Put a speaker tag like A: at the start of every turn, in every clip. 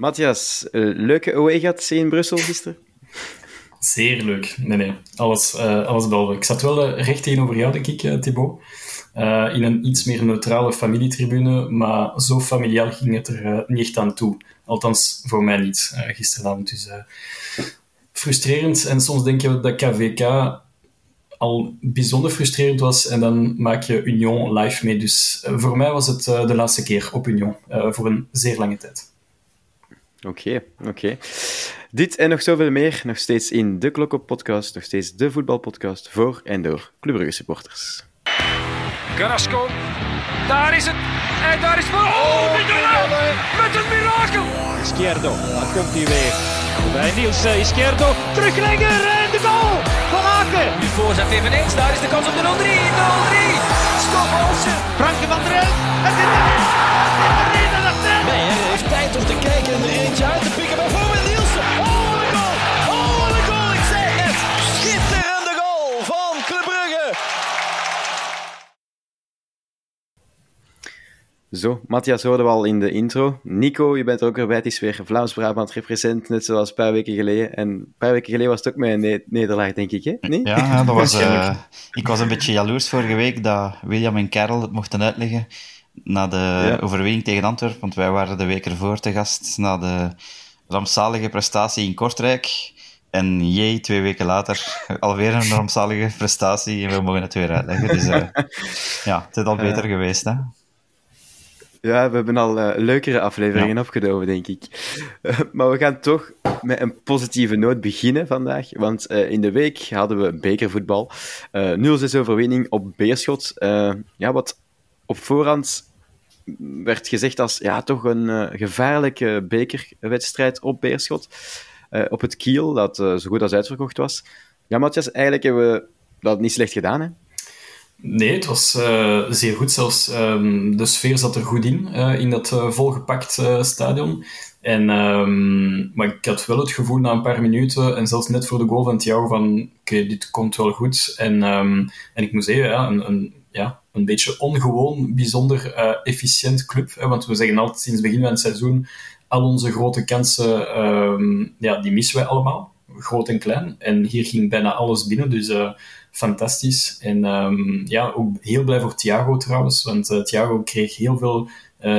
A: Matthias, leuke away gehad in Brussel gisteren?
B: Zeer leuk. Nee, nee. Alles, uh, alles behalve. Ik zat wel recht tegenover jou, denk ik, Thibaut. In een iets meer neutrale familietribune, maar zo familiaal ging het er niet aan toe. Althans, voor mij niet, gisteravond. Dus frustrerend. En soms denk je dat KVK al bijzonder frustrerend was en dan maak je Union live mee. Dus voor mij was het de laatste keer op Union, voor een zeer lange tijd.
A: Oké, oké. Dit en nog zoveel meer, nog steeds in de Klokop podcast, nog steeds de voetbalpodcast voor en door Club Brugge supporters.
C: Carrasco. Daar is het. En daar is voor. Oh, Mignolet! Met een mirakel!
D: Izquierdo, daar komt hij weer. Bij Niels Izquierdo. Teruglegger en de goal van Aken.
C: Nu voorzet eveneens. Daar is de kans op de 0-3. 0-3. Stop Olsen.
D: Franke van der Elf. Erin. Het is
C: tijd om te kijken en er eentje uit te pikken. Bijvoorbeeld Nielsen. Oh!
A: Zo, Matthias hoorden we al in de intro. Nico, je bent er ook erbij. Het is weer Vlaams-Brabant represent, net zoals een paar weken geleden. En een paar weken geleden was het ook met een nederlaag, denk ik, hè? Nee?
E: Ja, dat was, uh, ik was een beetje jaloers vorige week dat William en Karel het mochten uitleggen na de overwinning tegen Antwerpen, want wij waren de week ervoor te gast na de rampzalige prestatie in Kortrijk. En jee, twee weken later, alweer een rampzalige prestatie en we mogen het weer uitleggen. Dus uh, ja, het is al beter geweest, hè?
A: Ja, we hebben al uh, leukere afleveringen opgenomen, denk ik. Uh, maar we gaan toch met een positieve noot beginnen vandaag. Want in de week hadden we bekervoetbal. 0-6 overwinning op Beerschot. ja, wat op voorhand werd gezegd als ja, toch een gevaarlijke bekerwedstrijd op Beerschot. op het Kiel, dat zo goed als uitverkocht was. Ja, Matthias, eigenlijk hebben we dat niet slecht gedaan, hè?
B: Nee, het was zeer goed. Zelfs um, de sfeer zat er goed in, in dat volgepakt stadion. En, um, maar ik had wel het gevoel na een paar minuten, en zelfs net voor de goal van Thiago, van oké, dit komt wel goed. En, um, en ik moet zeggen, ja, een, een, ja, een beetje ongewoon, bijzonder efficiënt club. Hè, want we zeggen altijd sinds begin van het seizoen, al onze grote kansen, ja, die missen wij allemaal. Groot en klein. En hier ging bijna alles binnen, dus fantastisch. En um, ja, ook heel blij voor Thiago trouwens, want uh, Thiago kreeg heel veel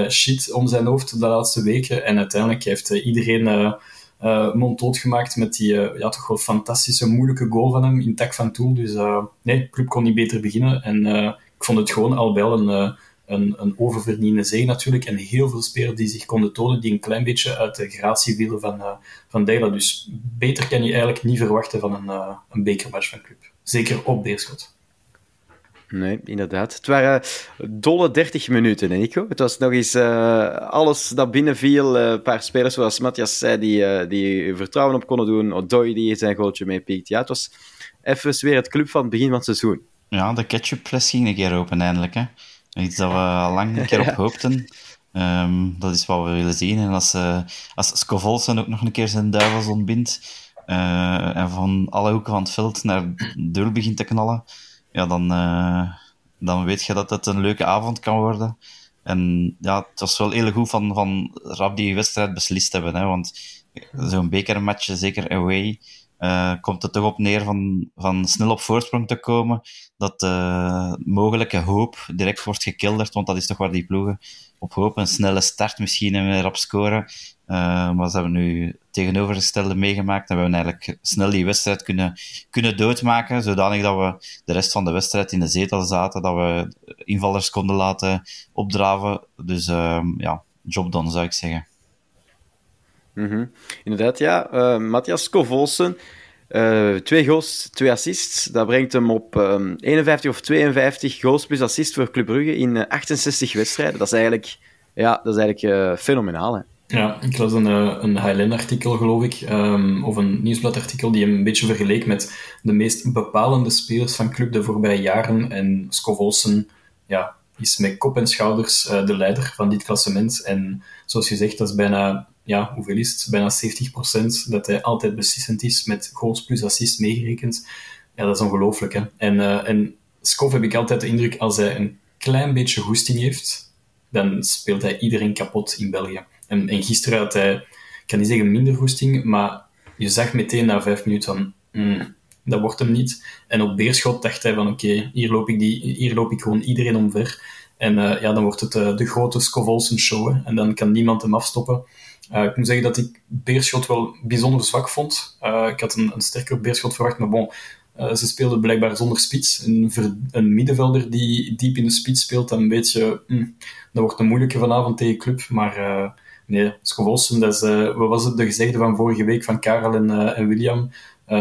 B: shit om zijn hoofd de laatste weken. En uiteindelijk heeft iedereen uh, monddood gemaakt met die ja, toch wel fantastische, moeilijke goal van hem in tak van Toel. Dus nee, de club kon niet beter beginnen. En ik vond het gewoon al wel een, een, een oververdiende zee natuurlijk. En heel veel spelers die zich konden tonen, die een klein beetje uit de gratie vielen van, van Dela. Dus beter kan je eigenlijk niet verwachten van een, een bekermatch van club. Zeker op Beerschot.
A: Nee, inderdaad. Het waren dolle 30 minuten, Nico. Het was nog eens alles dat binnenviel. Een paar spelers, zoals Matthias zei, die, die vertrouwen op konden doen. Odoi die zijn goaltje mee piekt. Ja, het was even weer het club van het begin van het seizoen.
E: Ja, de ketchupfles ging een keer open eindelijk. Hè. Iets dat we al lang een keer op hoopten. Um, dat is wat we willen zien. En als, als Scovolsen ook nog een keer zijn duivels ontbindt, uh, en van alle hoeken van het veld naar doel begint te knallen, ja, dan, uh, dan weet je dat het een leuke avond kan worden. En ja, het was wel heel goed van, van rap die wedstrijd beslist hebben. Hè, want zo'n bekermatch, zeker away, uh, komt het toch op neer van, van snel op voorsprong te komen. Dat de mogelijke hoop direct wordt gekilderd, want dat is toch waar die ploegen op hopen. Een snelle start misschien en weer op scoren. Uh, maar ze hebben nu tegenovergestelde meegemaakt en we hebben eigenlijk snel die wedstrijd kunnen, kunnen doodmaken, zodanig dat we de rest van de wedstrijd in de zetel zaten, dat we invallers konden laten opdraven. Dus uh, ja, job done zou ik zeggen.
A: -hmm. Inderdaad, ja. Matthias Kovolsen, uh, twee goals, twee assists. Dat brengt hem op um, 51 of 52 goals plus assist voor Club Brugge in 68 wedstrijden. Dat is eigenlijk, ja, dat is eigenlijk fenomenaal. Hè?
B: Ja, ik las een, eh, een Highland-artikel, geloof ik, um, of een nieuwsbladartikel, die hem een beetje vergeleek met de meest bepalende spelers van club de voorbije jaren. En Scov ja, is met kop en schouders de leider van dit klassement. En zoals je zegt, dat is bijna, ja, hoeveel is het? Bijna 70% dat hij altijd beslissend is, met goals plus assist meegerekend. Ja, dat is ongelooflijk, hè. En, uh, en Skov heb ik altijd de indruk, als hij een klein beetje goesting heeft, dan speelt hij iedereen kapot in België. En, en gisteren had hij kan niet zeggen minder goesting, maar je zag meteen na vijf minuten van, mm, dat wordt hem niet. En op Beerschot dacht hij van, oké, hier loop ik die, hier loop ik gewoon iedereen omver. En uh, ja, dan wordt het uh, de grote Scovolsen show, hè. en dan kan niemand hem afstoppen. Uh, ik moet zeggen dat ik Beerschot wel bijzonder zwak vond. ik had een, een sterker Beerschot verwacht, maar bon, ze speelden blijkbaar zonder spits. Een, een, middenvelder die diep in de spits speelt, dan weet je, mm, dat wordt een moeilijke vanavond tegen club. Maar nee, Scovolsen, dat is, wat was het, de gezegde van vorige week van Karel en, en William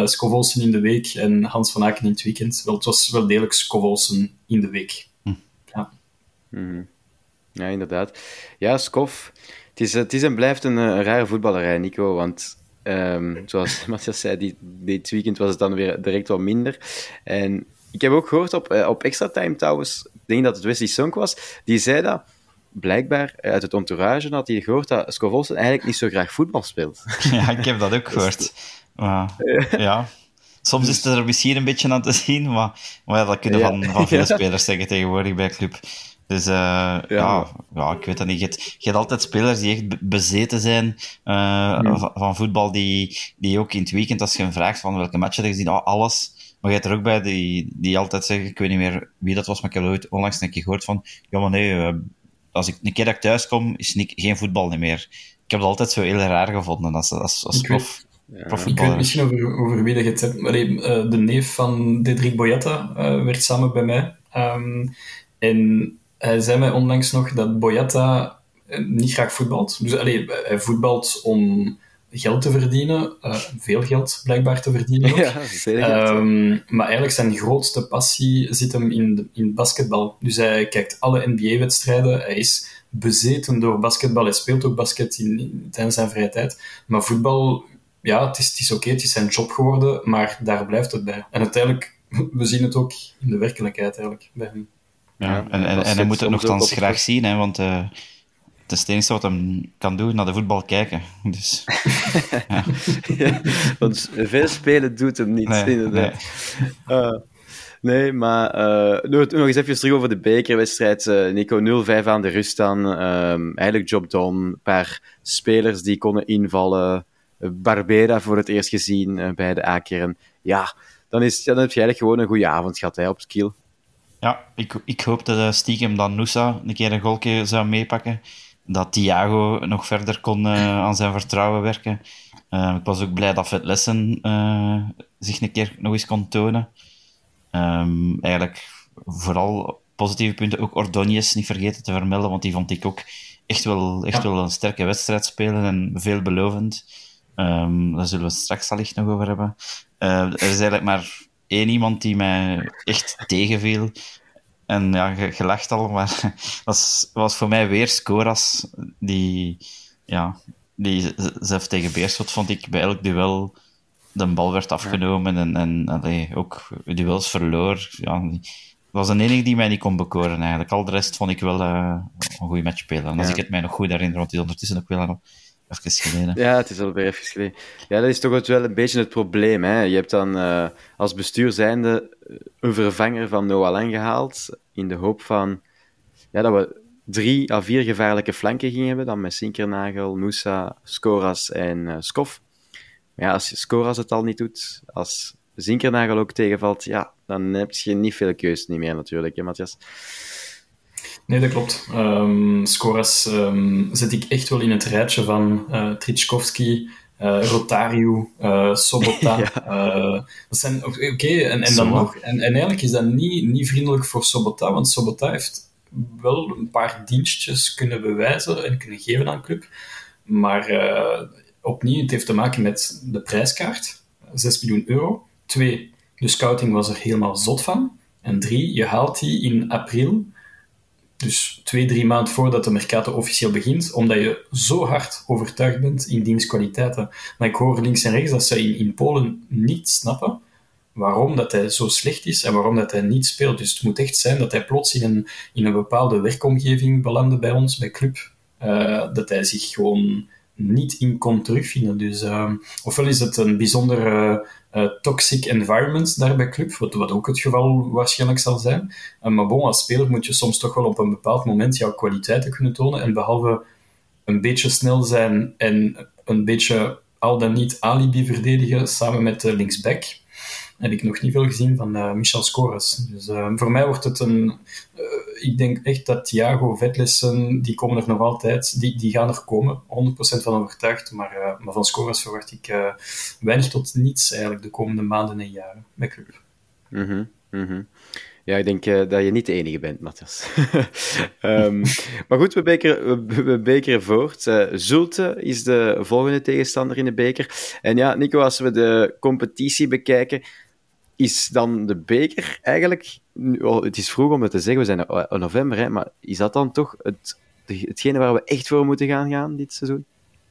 B: Scovolsen in de week en Hans van Aken in het weekend. Wel, het was wel degelijk Scovolsen in de week. Hm. Ja.
A: Mm ja, inderdaad. Ja, Skov. Het is, het is en blijft een, een rare voetballerij, Nico. Want um, zoals Matthias zei, die, dit weekend was het dan weer direct wat minder. En ik heb ook gehoord op, uh, op extra time trouwens, ik denk dat het Wesley Song was, die zei dat blijkbaar uit het entourage had hij gehoord dat Scovolsen eigenlijk niet zo graag voetbal speelt.
E: Ja, ik heb dat ook gehoord. Maar, ja. Soms is het er misschien een beetje aan te zien, maar, maar dat kunnen van, van veel spelers zeggen tegenwoordig bij club. Dus uh, ja. ja. Ja, ik weet dat niet. Je hebt, je hebt altijd spelers die echt bezeten zijn uh, van, van, voetbal, die, die ook in het weekend, als je hem vraagt van welke match heb je gezien, oh, alles. Maar je hebt er ook bij die, die altijd zeggen, ik weet niet meer wie dat was, maar ik heb ooit onlangs een keer gehoord van, ja maar nee, uh, als ik een keer dat ik thuis kom, is niet, geen voetbal meer. Ik heb het altijd zo heel raar gevonden als, als, als prof.
B: Ja. Ik weet misschien over, over wie dat je het hebt. Maar, uh, de neef van Dedrick Boyata uh, werd samen bij mij. Um, en hij zei mij onlangs nog dat Boyata eh, niet graag voetbalt. Dus allee, hij voetbalt om geld te verdienen, uh, veel geld blijkbaar te verdienen. Ja, um, maar eigenlijk zijn grootste passie zit hem in, de, in basketbal. Dus hij kijkt alle NBA-wedstrijden. Hij is bezeten door basketbal. Hij speelt ook basket in, in, tijdens zijn vrije tijd. Maar voetbal ja, het is, het is oké, het is zijn job geworden, maar daar blijft het bij. En uiteindelijk, we zien het ook in de werkelijkheid eigenlijk bij hem.
E: Ja, en, en, en hij moet het nogthans graag zien, hè, want uh, het is het enige wat hem kan doen, naar de voetbal kijken. Dus,
A: ja. ja. want veel spelen doet hem niet, nee, inderdaad. Nee. Uh, nee, maar uh, nog eens even terug over de bekerwedstrijd. Nico 0-5 aan de rust dan. Um, eigenlijk job done. Een paar spelers die konden invallen. Barbera voor het eerst gezien bij de A-kern. Ja, dan, is, dan heb je eigenlijk gewoon een goede avond gehad hè, op skill.
E: Ja, ik, ik hoop dat uh, stiekem dan Nusa een keer een golkje zou meepakken. Dat Thiago nog verder kon uh, aan zijn vertrouwen werken. ik was ook blij dat Vet Lessen zich een keer nog eens kon tonen. Um, eigenlijk vooral positieve punten. Ook Ordonez niet vergeten te vermelden, want die vond ik ook echt wel, echt wel een sterke wedstrijd spelen en veelbelovend. Um, daar zullen we het straks allicht nog over hebben. Uh, er is eigenlijk maar één iemand die mij echt tegenviel. En ja, je, lacht al, maar dat was, was voor mij weer Scoras. Die, ja, die zelf tegen Beerschot vond ik bij elk duel de bal werd afgenomen en, en allee, ook duels verloor. Ja, was een enige die mij niet kon bekoren eigenlijk. Al de rest vond ik wel uh, een goede match spelen. En als ik het mij nog goed herinner, want die is ondertussen ook wel
A: Ja, het is alweer even geleden. Ja, dat is toch wel een beetje het probleem. Hè? Je hebt dan uh, als bestuur zijnde eh, een vervanger van Noah gehaald, in de hoop van ja, dat we drie à vier gevaarlijke flanken gingen hebben, dan met Sinkernagel, Moussa, Skoras en uh, Skof. Maar ja, als Skoras het al niet doet, als Zinkernagel ook tegenvalt, ja, dan heb je niet veel keus niet meer natuurlijk, hè, Matthias?
B: Nee, dat klopt. Um, Scoras um, zet ik echt wel in het rijtje van uh, Tritschkovski, uh, Rotario, uh, Sobota. ja. dat zijn oké, en, en dan nog. En, en eigenlijk is dat niet, niet vriendelijk voor Sobota, want Sobota heeft wel een paar dienstjes kunnen bewijzen en kunnen geven aan de club. Maar opnieuw, het heeft te maken met de prijskaart. 6 miljoen euro. Twee, de scouting was er helemaal zot van. En drie, je haalt die in april dus twee, drie maanden voordat de Mercato officieel begint, omdat je zo hard overtuigd bent in dienstkwaliteiten. Maar ik hoor links en rechts dat ze in, in Polen niet snappen waarom dat hij zo slecht is en waarom dat hij niet speelt. Dus het moet echt zijn dat hij plots in een, in een bepaalde werkomgeving belandde bij ons, bij club, uh, dat hij zich gewoon niet in kon terugvinden. Dus uh, ofwel is het een bijzonder uh, toxic environment daar bij club, wat, wat, ook het geval waarschijnlijk zal zijn. Uh, maar bon, als speler moet je soms toch wel op een bepaald moment jouw kwaliteiten kunnen tonen. En behalve een beetje snel zijn en een beetje al dan niet alibi verdedigen samen met de linksback. Heb ik nog niet veel gezien van uh, Michel Scores. Dus uh, voor mij wordt het een. Uh, ik denk echt dat Thiago Vetlessen, die komen er nog altijd, die, die gaan er komen. 100% van overtuigd. Maar, maar van Scores verwacht ik weinig tot niets eigenlijk de komende maanden en jaren met club.
A: Mm -hmm. Ja, ik denk dat je niet de enige bent, Matthias. um, maar goed, we bekeren, we, we bekeren voort. Uh, Zulte is de volgende tegenstander in de beker. En ja, Nico, als we de competitie bekijken, is dan de beker eigenlijk... Het is vroeg om het te zeggen, we zijn in november, hè, maar is dat dan toch het, hetgene waar we echt voor moeten gaan gaan dit seizoen?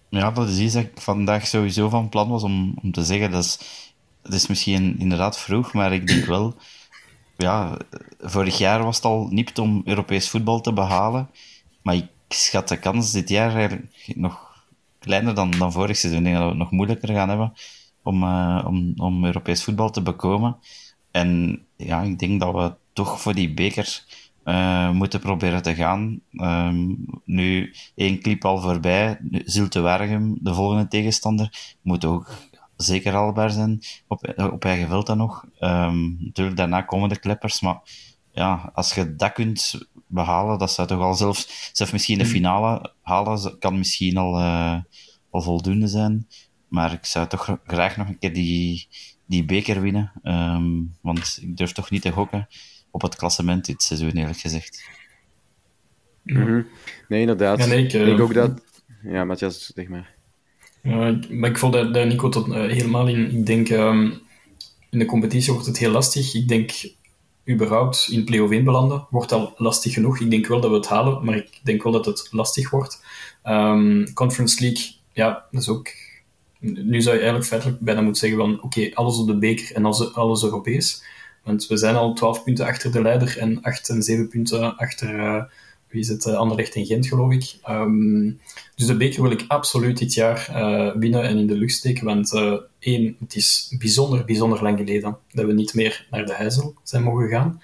E: Ja, dat is iets dat ik vandaag sowieso van plan was om, om te zeggen. Dat is, dat is misschien inderdaad vroeg, maar ik denk wel ja, vorig jaar was het al niet om Europees voetbal te behalen. Maar ik schat de kans dit jaar eigenlijk nog kleiner dan, dan vorig seizoen. Ik denk dat we het nog moeilijker gaan hebben om, uh, om, om Europees voetbal te bekomen. En ja, ik denk dat we toch voor die beker uh, moeten proberen te gaan. Um, nu, één clip al voorbij. Zilte Wergem, de volgende tegenstander, moet ook zeker haalbaar zijn op, op eigen veld dan nog. Um, natuurlijk, daarna komen de kleppers, maar ja, als je dat kunt behalen, dat zou toch al zelfs, zelfs misschien de mm. finale halen, kan misschien al, uh, al voldoende zijn. Maar ik zou toch graag nog een keer die, die beker winnen. Um, want ik durf toch niet te gokken op het klassement dit seizoen, eerlijk gezegd.
A: Mm -hmm. Nee, inderdaad. Ja, nee, ik, uh... ik denk ook dat... Ja, Matthias, zeg maar.
B: Uh, maar ik voel dat, dat Nico tot uh, helemaal in. Ik denk, um, in de competitie wordt het heel lastig. Ik denk, überhaupt in play-off 1 belanden wordt al lastig genoeg. Ik denk wel dat we het halen, maar ik denk wel dat het lastig wordt. Um, Conference League, ja, dat is ook... Nu zou je eigenlijk feitelijk bijna moeten zeggen van, oké, alles op de beker en alles, Europees. Want we zijn al 12 punten achter de leider en 8 en 7 punten achter... Uh, wie is het, uh, Anderlecht en Gent, geloof ik. Um, dus de beker wil ik absoluut dit jaar uh, winnen en in de lucht steken. Want één, het is bijzonder, bijzonder lang geleden dat we niet meer naar de Heizel zijn mogen gaan.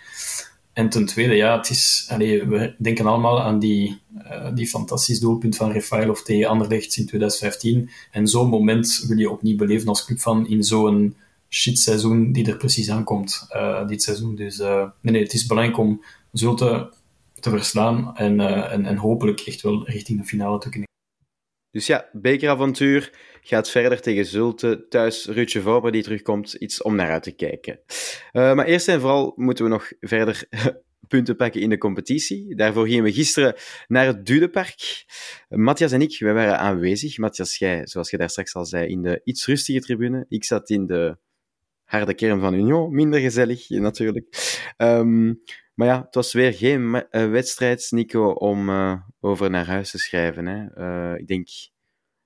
B: En ten tweede, ja, het is, we denken allemaal aan die, uh, die fantastisch doelpunt van Rafael tegen Anderlecht in 2015. En zo'n moment wil je opnieuw beleven als club van in zo'n shit seizoen die er precies aankomt dit seizoen. Dus nee, nee, het is belangrijk om Zulte te verslaan en, en, en, hopelijk echt wel richting de finale te kunnen.
A: Dus ja, bekeravontuur gaat verder tegen Zulte. Thuis Rutje Vormer die terugkomt. Iets om naar uit te kijken. Uh, maar eerst en vooral moeten we nog verder punten pakken in de competitie. Daarvoor gingen we gisteren naar het Dudepark. Matthias en ik, wij waren aanwezig. Matthias, jij, zoals je daar straks al zei, in de iets rustige tribune. Ik zat in de harde kern van Union. Minder gezellig, natuurlijk. Um, maar ja, het was weer geen uh, wedstrijd, Nico, om uh, over naar huis te schrijven. Hè. Ik denk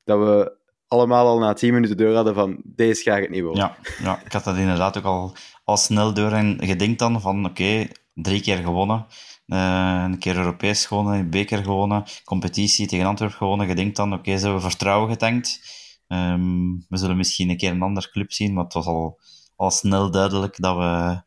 A: dat we allemaal al na tien minuten door hadden van deze ga ik het niet worden.
E: Ja, ja, ik had dat inderdaad ook al, al snel door. En je dan van, oké, drie keer gewonnen. een keer Europees gewonnen, beker gewonnen, competitie tegen Antwerpen gewonnen. Je denkt dan, oké, ze hebben vertrouwen getankt. Um, we zullen misschien een keer een andere club zien, maar het was al, al snel duidelijk dat we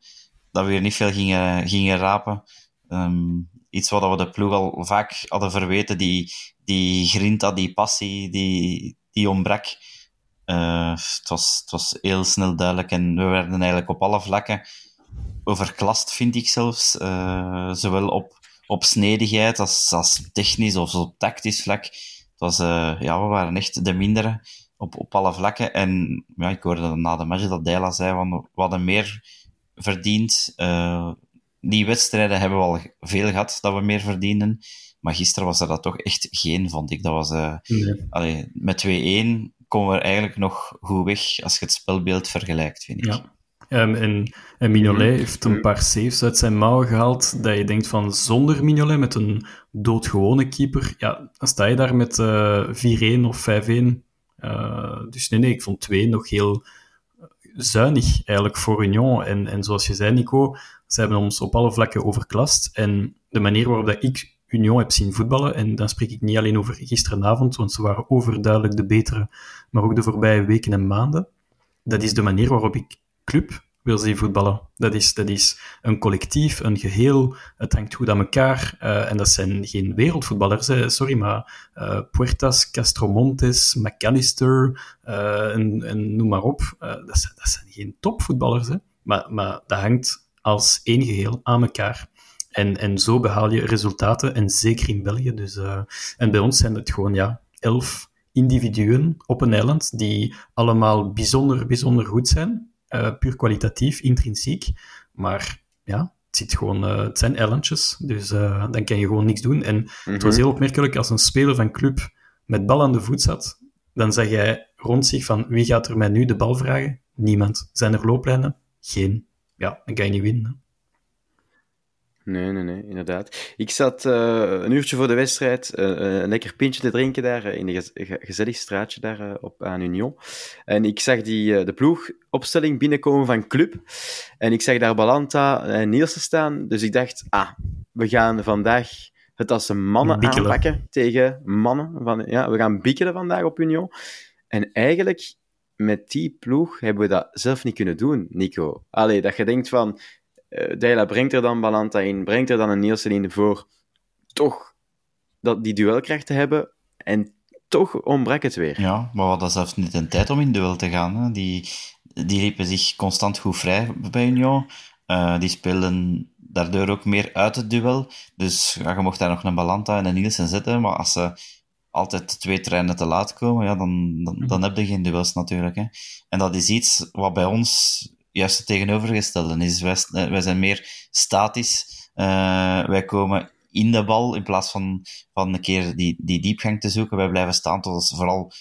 E: dat we weer niet veel gingen, gingen rapen. Um, iets wat we de ploeg al vaak hadden verweten, die, die grinta, die passie, die, die ontbrak. Uh, het, was, het was heel snel duidelijk en we werden eigenlijk op alle vlakken overklast, vind ik zelfs. Uh, zowel op, op snedigheid als, als technisch of op tactisch vlak. Het was, uh, ja, we waren echt de mindere op, op alle vlakken. En ja, ik hoorde na de match dat Dela zei, van, we hadden meer verdiend. Die wedstrijden hebben we al veel gehad dat we meer verdienden. Maar gisteren was er dat toch echt geen, vond ik. Dat was, uh, nee. allee, met 2-1 komen we eigenlijk nog goed weg als je het spelbeeld vergelijkt, vind ik.
F: Ja. Um, en, en Mignolet heeft een paar saves uit zijn mouwen gehaald, dat je denkt van zonder Mignolet, met een doodgewone keeper, ja, dan sta je daar met uh, 4-1 of 5-1. Uh, dus nee, nee, ik vond 2 nog heel zuinig eigenlijk voor Union. En, en zoals je zei, Nico, ze hebben ons op alle vlakken overklast. En de manier waarop dat ik Union heb zien voetballen, en dan spreek ik niet alleen over gisteravond, want ze waren overduidelijk de betere, maar ook de voorbije weken en maanden, dat is de manier waarop ik club
B: wil ze voetballen. Dat is, dat is een collectief, een geheel. Het hangt goed aan elkaar. Uh, en dat zijn geen wereldvoetballers, sorry, maar uh, Puertas, Castromontes, McAllister uh, en, en, noem maar op. dat, zijn, dat zijn geen topvoetballers, hè. Maar, maar dat hangt als één geheel aan elkaar. En, en zo behaal je resultaten, en zeker in België. Dus, en bij ons zijn het gewoon ja, elf individuen op een eiland die allemaal bijzonder, bijzonder goed zijn. Uh, puur kwalitatief, intrinsiek. Maar ja, het, zit gewoon, uh, het zijn eilandjes, dus dan kan je gewoon niks doen. En het was mhm. heel opmerkelijk, als een speler van club met bal aan de voet zat, dan zag jij rond zich van wie gaat er mij nu de bal vragen? Niemand. Zijn er looplijnen? Geen. Ja, dan kan je niet winnen.
A: Nee, nee, nee, inderdaad. Ik zat uh, een uurtje voor de wedstrijd uh, een lekker pintje te drinken daar in een gezellig straatje daar op aan Union. En ik zag die, de ploegopstelling binnenkomen van club. En ik zag daar Balanta en Nielsen staan. Dus ik dacht, ah, we gaan vandaag het als mannen bikkelen. aanpakken tegen mannen. Van, ja, we gaan bikkelen vandaag op Union. En eigenlijk, met die ploeg hebben we dat zelf niet kunnen doen, Nico. Allee, dat je denkt van uh, Deila brengt er dan Balanta in, brengt er dan een Nielsen in voor toch dat, die duelkracht te hebben. En toch ontbrak het weer.
E: Ja, maar we hadden zelfs niet een tijd om in duel te gaan. Hè. Die, die riepen zich constant goed vrij bij Union. Uh, die spelen daardoor ook meer uit het duel. Dus ja, je mocht daar nog een Balanta en een Nielsen zetten. Maar als ze altijd twee treinen te laat komen, ja, dan, dan, dan heb je geen duels natuurlijk. Hè. En dat is iets wat bij ons juist het tegenovergestelde is. Wij, eh, wij zijn meer statisch. Uh, wij komen in de bal in plaats van, van een keer die, die diepgang te zoeken. Wij blijven staan tot vooral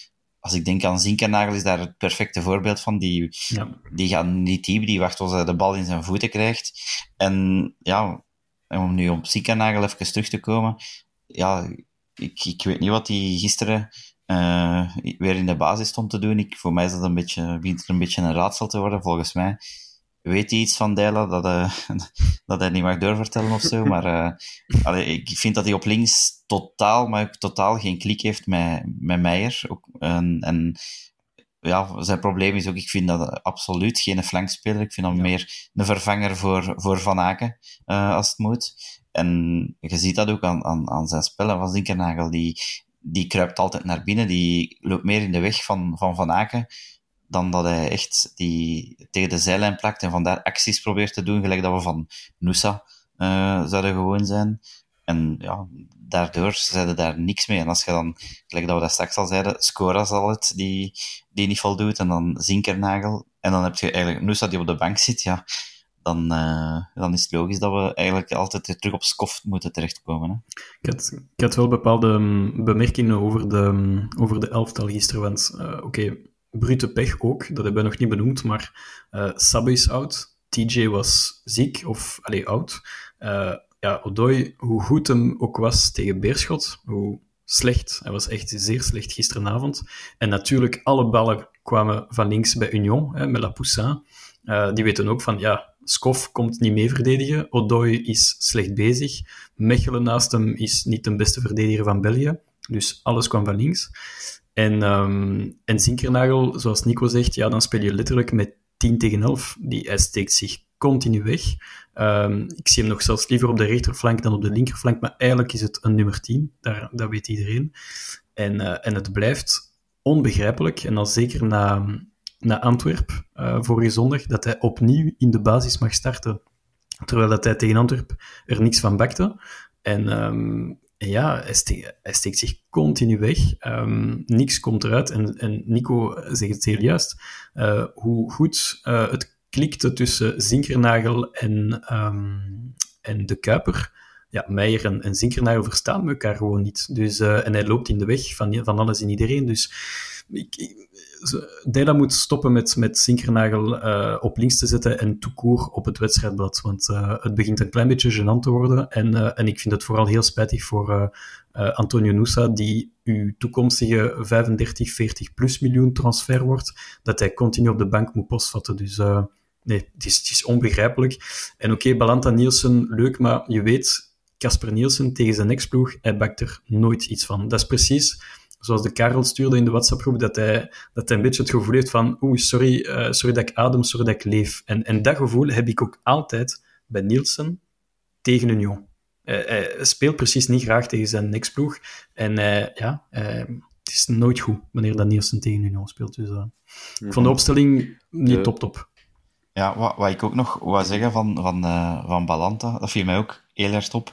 E: als ik denk aan Zinkernagel is daar het perfecte voorbeeld van. Die, ja. die gaat niet diep, die wacht tot hij de bal in zijn voeten krijgt. En ja, om nu op Zinkernagel even terug te komen. Ja, ik, ik weet niet wat hij gisteren uh, weer in de basis stond te doen. Ik, voor mij is dat een beetje, begint een beetje een raadsel te worden. Volgens mij weet hij iets van Dijla dat, uh, dat hij niet mag doorvertellen of zo. Maar uh, allee, ik vind dat hij op links totaal, maar ook totaal geen klik heeft met, met Meijer. Ook, en, en ja, zijn probleem is ook, ik vind dat absoluut geen flankspeler. Ik vind hem meer een vervanger voor, voor Van Aken, als het moet. En je ziet dat ook aan, aan, aan zijn spellen van Zinkernagel. Die, die kruipt altijd naar binnen. Die loopt meer in de weg van Van, van Aken dan dat hij echt die tegen de zijlijn plakt en vandaar acties probeert te doen, gelijk dat we van Nusa uh, zouden gewoon zijn. En ja, daardoor zeiden daar niks mee. En als je dan, gelijk dat we dat straks al zeiden, Scora zal het, die, die niet voldoet, en dan Zinkernagel, en dan heb je eigenlijk Nusa die op de bank zit, ja, dan, uh, dan is het logisch dat we eigenlijk altijd terug op Skof moeten terechtkomen. Hè?
B: Ik, had, ik had wel bepaalde um, bemerkingen over de, um, over de elftal gisteren, want uh, oké, brute pech ook, dat hebben we nog niet benoemd, maar uh, Sabbe is oud, TJ was ziek, of allee, oud. Uh, ja, Odoi, hoe goed hem ook was tegen Beerschot, hoe slecht, hij was echt zeer slecht gisteravond. En natuurlijk, alle ballen kwamen van links bij Union, hè, met La Poussin. Die weten ook van, ja, Skof komt niet mee verdedigen. Odoi is slecht bezig. Mechelen naast hem is niet de beste verdediger van België. Dus alles kwam van links. En, um, en Zinkernagel, zoals Nico zegt, ja, dan speel je letterlijk met 10 tegen 11. Die, hij steekt zich continu weg. Um, ik zie hem nog zelfs liever op de rechterflank dan op de linkerflank, maar eigenlijk is het een nummer 10. Daar, dat weet iedereen. En, uh, en het blijft onbegrijpelijk. En dan zeker na, naar Antwerp uh, vorige zondag, dat hij opnieuw in de basis mag starten. Terwijl dat hij tegen Antwerp er niks van bakte. En um, ja, hij, steekt, steekt zich continu weg. Um, niks komt eruit. En, en Nico zegt het heel juist. Uh, hoe goed uh, het klikte tussen Zinkernagel en, um, en de Kuiper. Ja, Meijer en, en Zinkernagel verstaan elkaar gewoon niet. Dus, en hij loopt in de weg van, van alles en iedereen. Dus ik, Dela moet stoppen met, met Sinkernagel uh, op links te zetten en toekoer op het wedstrijdblad. Want uh, het begint een klein beetje gênant te worden. En, uh, en ik vind het vooral heel spijtig voor Antonio Nusa, die uw toekomstige 35, 40 plus miljoen transfer wordt, dat hij continu op de bank moet postvatten. Dus nee, het is, is onbegrijpelijk. En oké, okay, Balanta Nielsen, leuk, maar je weet, Casper Nielsen tegen zijn ex-ploeg, hij bakt er nooit iets van. Dat is precies zoals de Karel stuurde in de WhatsApp-groep, dat hij, dat hij een beetje het gevoel heeft van oeh, sorry, uh, sorry dat ik adem, sorry dat ik leef. En, en dat gevoel heb ik ook altijd bij Nielsen tegen Union. Uh, hij speelt precies niet graag tegen zijn neksploeg. En uh, ja, het is nooit goed wanneer dat Nielsen tegen Union speelt. Dus ik vond de opstelling niet top-top.
E: Ja, wat, wat ik ook nog wou zeggen van, van, van Balanta, dat viel mij ook heel erg op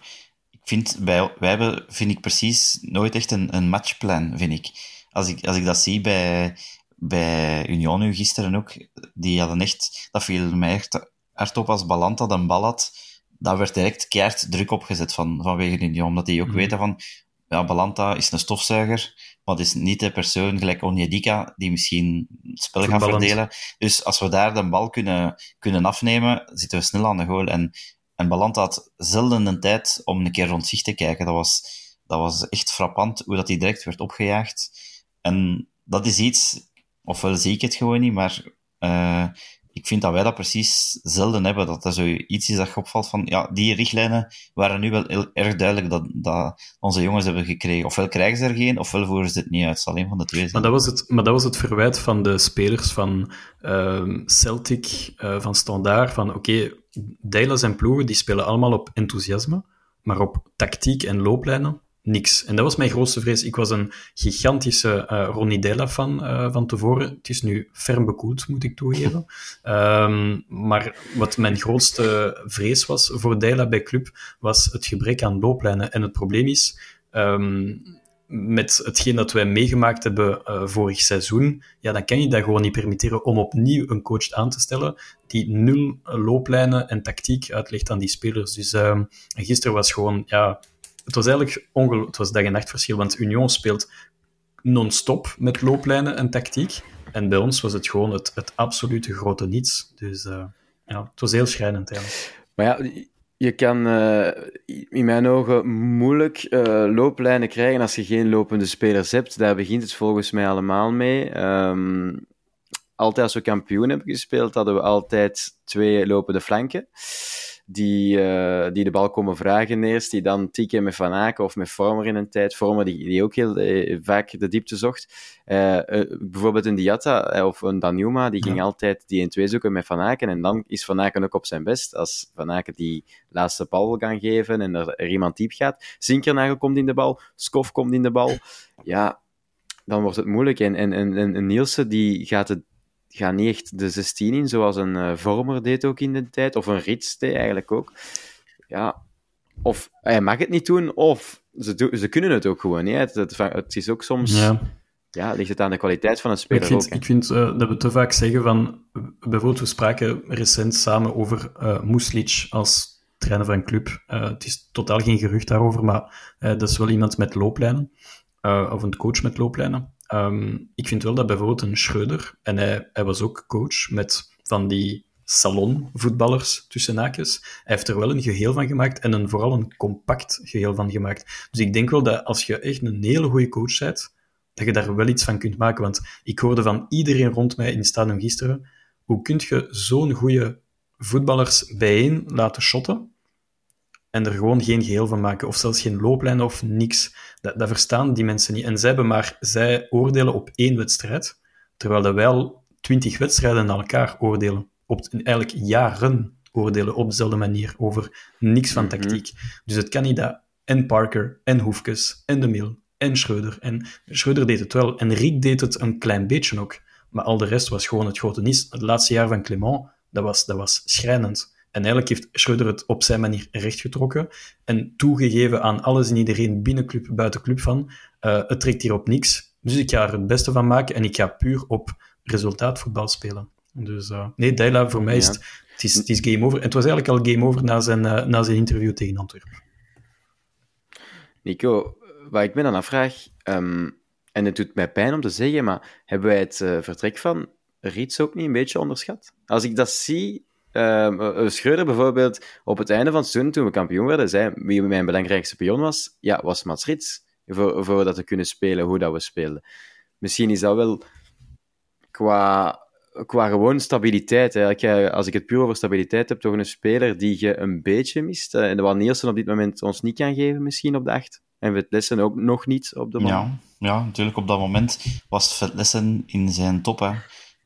E: vind, wij, wij hebben, vind ik precies nooit echt een, een matchplan, vind ik. Als ik, als ik dat zie bij, bij Union nu gisteren ook, die hadden echt, dat viel mij echt hard op als Balanta een bal had, daar werd direct keihard druk opgezet van, vanwege Union, omdat die ook mm. weten van, ja, Balanta is een stofzuiger, maar het is niet de persoon gelijk Onyedika die misschien het spel gaat verdelen. Dus als we daar de bal kunnen, kunnen afnemen, zitten we snel aan de goal. En en Balant had zelden een tijd om een keer rond zich te kijken. Dat was, dat was echt frappant hoe dat hij direct werd opgejaagd. En dat is iets, ofwel zie ik het gewoon niet, maar uh, ik vind dat wij dat precies zelden hebben. Dat er zoiets is dat je opvalt van, ja, die richtlijnen waren nu wel heel, erg duidelijk dat, dat onze jongens hebben gekregen. Ofwel krijgen ze er geen, ofwel voeren ze het niet uit. Het is van de twee.
B: Maar dat was het, maar dat was het verwijt van de spelers van uh, Celtic, uh, van Standaard, van oké, okay, en ploegen die spelen allemaal op enthousiasme, maar op tactiek en looplijnen niks. En dat was mijn grootste vrees. Ik was een gigantische uh, Ronnie Della-fan uh, van tevoren. Het is nu ferm bekoeld, moet ik toegeven. um, maar wat mijn grootste vrees was voor Della bij club, was het gebrek aan looplijnen. En het probleem is, um, met hetgeen dat wij meegemaakt hebben uh, vorig seizoen, ja, dan kan je dat gewoon niet permitteren om opnieuw een coach aan te stellen die nul looplijnen en tactiek uitlegt aan die spelers. Dus uh, gisteren was gewoon, ja, het was eigenlijk ongelooflijk. Het was dag en nacht verschil, want Union speelt non-stop met looplijnen en tactiek. En bij ons was het gewoon het, het absolute grote niets. Dus uh, ja, het was heel schrijnend eigenlijk.
A: Maar ja, je kan uh, in mijn ogen moeilijk uh, looplijnen krijgen als je geen lopende spelers hebt. Daar begint het volgens mij allemaal mee. Um, altijd als we kampioen hebben gespeeld, hadden we altijd twee lopende flanken die, uh, die de bal komen vragen eerst, die dan tikken met Van Aken of met Vormer in een tijd. Vormer die, die ook heel uh, vaak de diepte zocht. Uh, bijvoorbeeld een Diatta of een Danjuma, die ging altijd die in twee zoeken met Van Aken. En dan is Van Aken ook op zijn best. Als Van Aken die laatste bal wil gaan geven en er, er iemand diep gaat. Zinkernagel komt in de bal, Skof komt in de bal. Ja, dan wordt het moeilijk. En, en, en, en Nielsen die gaat het ga niet echt de 16 in, zoals een uh, Vormer deed ook in de tijd, of een Rits deed eigenlijk ook. Ja, of hij mag het niet doen, of ze, ze kunnen het ook gewoon niet. Het, het, het, is ook soms... Ja. ja. ligt het aan de kwaliteit van een speler
B: ik vind,
A: ook,
B: Ik vind uh, dat we te vaak zeggen van... Bijvoorbeeld, we spraken recent samen over uh, Muslic als trainer van een club. het is totaal geen gerucht daarover, maar dat is wel iemand met looplijnen. of een coach met looplijnen. Um, ik vind wel dat bijvoorbeeld een Schreuder, en hij, hij was ook coach met van die salonvoetballers tussen haakjes. Hij heeft er wel een geheel van gemaakt en een, vooral een compact geheel van gemaakt. Dus ik denk wel dat als je echt een hele goede coach bent, dat je daar wel iets van kunt maken. Want ik hoorde van iedereen rond mij in het stadion gisteren, hoe kun je zo'n goede voetballers bijeen laten shotten en er gewoon geen geheel van maken, of zelfs geen looplijn of niks. Dat, dat verstaan die mensen niet. En zij, hebben maar, zij oordelen op één wedstrijd, terwijl wij al twintig wedstrijden naar elkaar oordelen. Op, eigenlijk jaren oordelen op dezelfde manier over niks van mhm. tactiek. Dus het kan niet dat en Parker, en Hoefkes, en De Mil, en Schreuder. En Schreuder deed het wel, en Riek deed het een klein beetje ook. Maar al de rest was gewoon het grote niets. Het laatste jaar van Clement, dat was, dat was schrijnend. En eigenlijk heeft Schreuder het op zijn manier rechtgetrokken en toegegeven aan alles en iedereen binnen club, buiten club van, uh, het trekt hier op niks, dus ik ga er het beste van maken en ik ga puur op resultaatvoetbal spelen. Dus uh, nee, Dijla, voor mij is het, het, is, het is game over. En het was eigenlijk al game over na zijn, uh, na zijn interview tegen Antwerpen.
A: Nico, waar ik me dan afvraag, um, en het doet mij pijn om te zeggen, maar hebben wij het vertrek van Riets ook niet een beetje onderschat? Als ik dat zie, uh, Schreuder bijvoorbeeld op het einde van het seizoen, toen we kampioen werden, zei wie mijn belangrijkste pion was, ja, was Mats Rits. Voor, voor dat te kunnen spelen hoe dat we speelden. Misschien is dat wel qua, qua gewoon stabiliteit. Hè. Als ik het puur over stabiliteit heb, toch een speler die je een beetje mist. Uh, en wat Nielsen op dit moment ons niet kan geven, misschien op de acht. En Vetlessen ook nog niet op de man.
E: Ja, ja, natuurlijk op dat moment was Vetlessen in zijn top. Hè.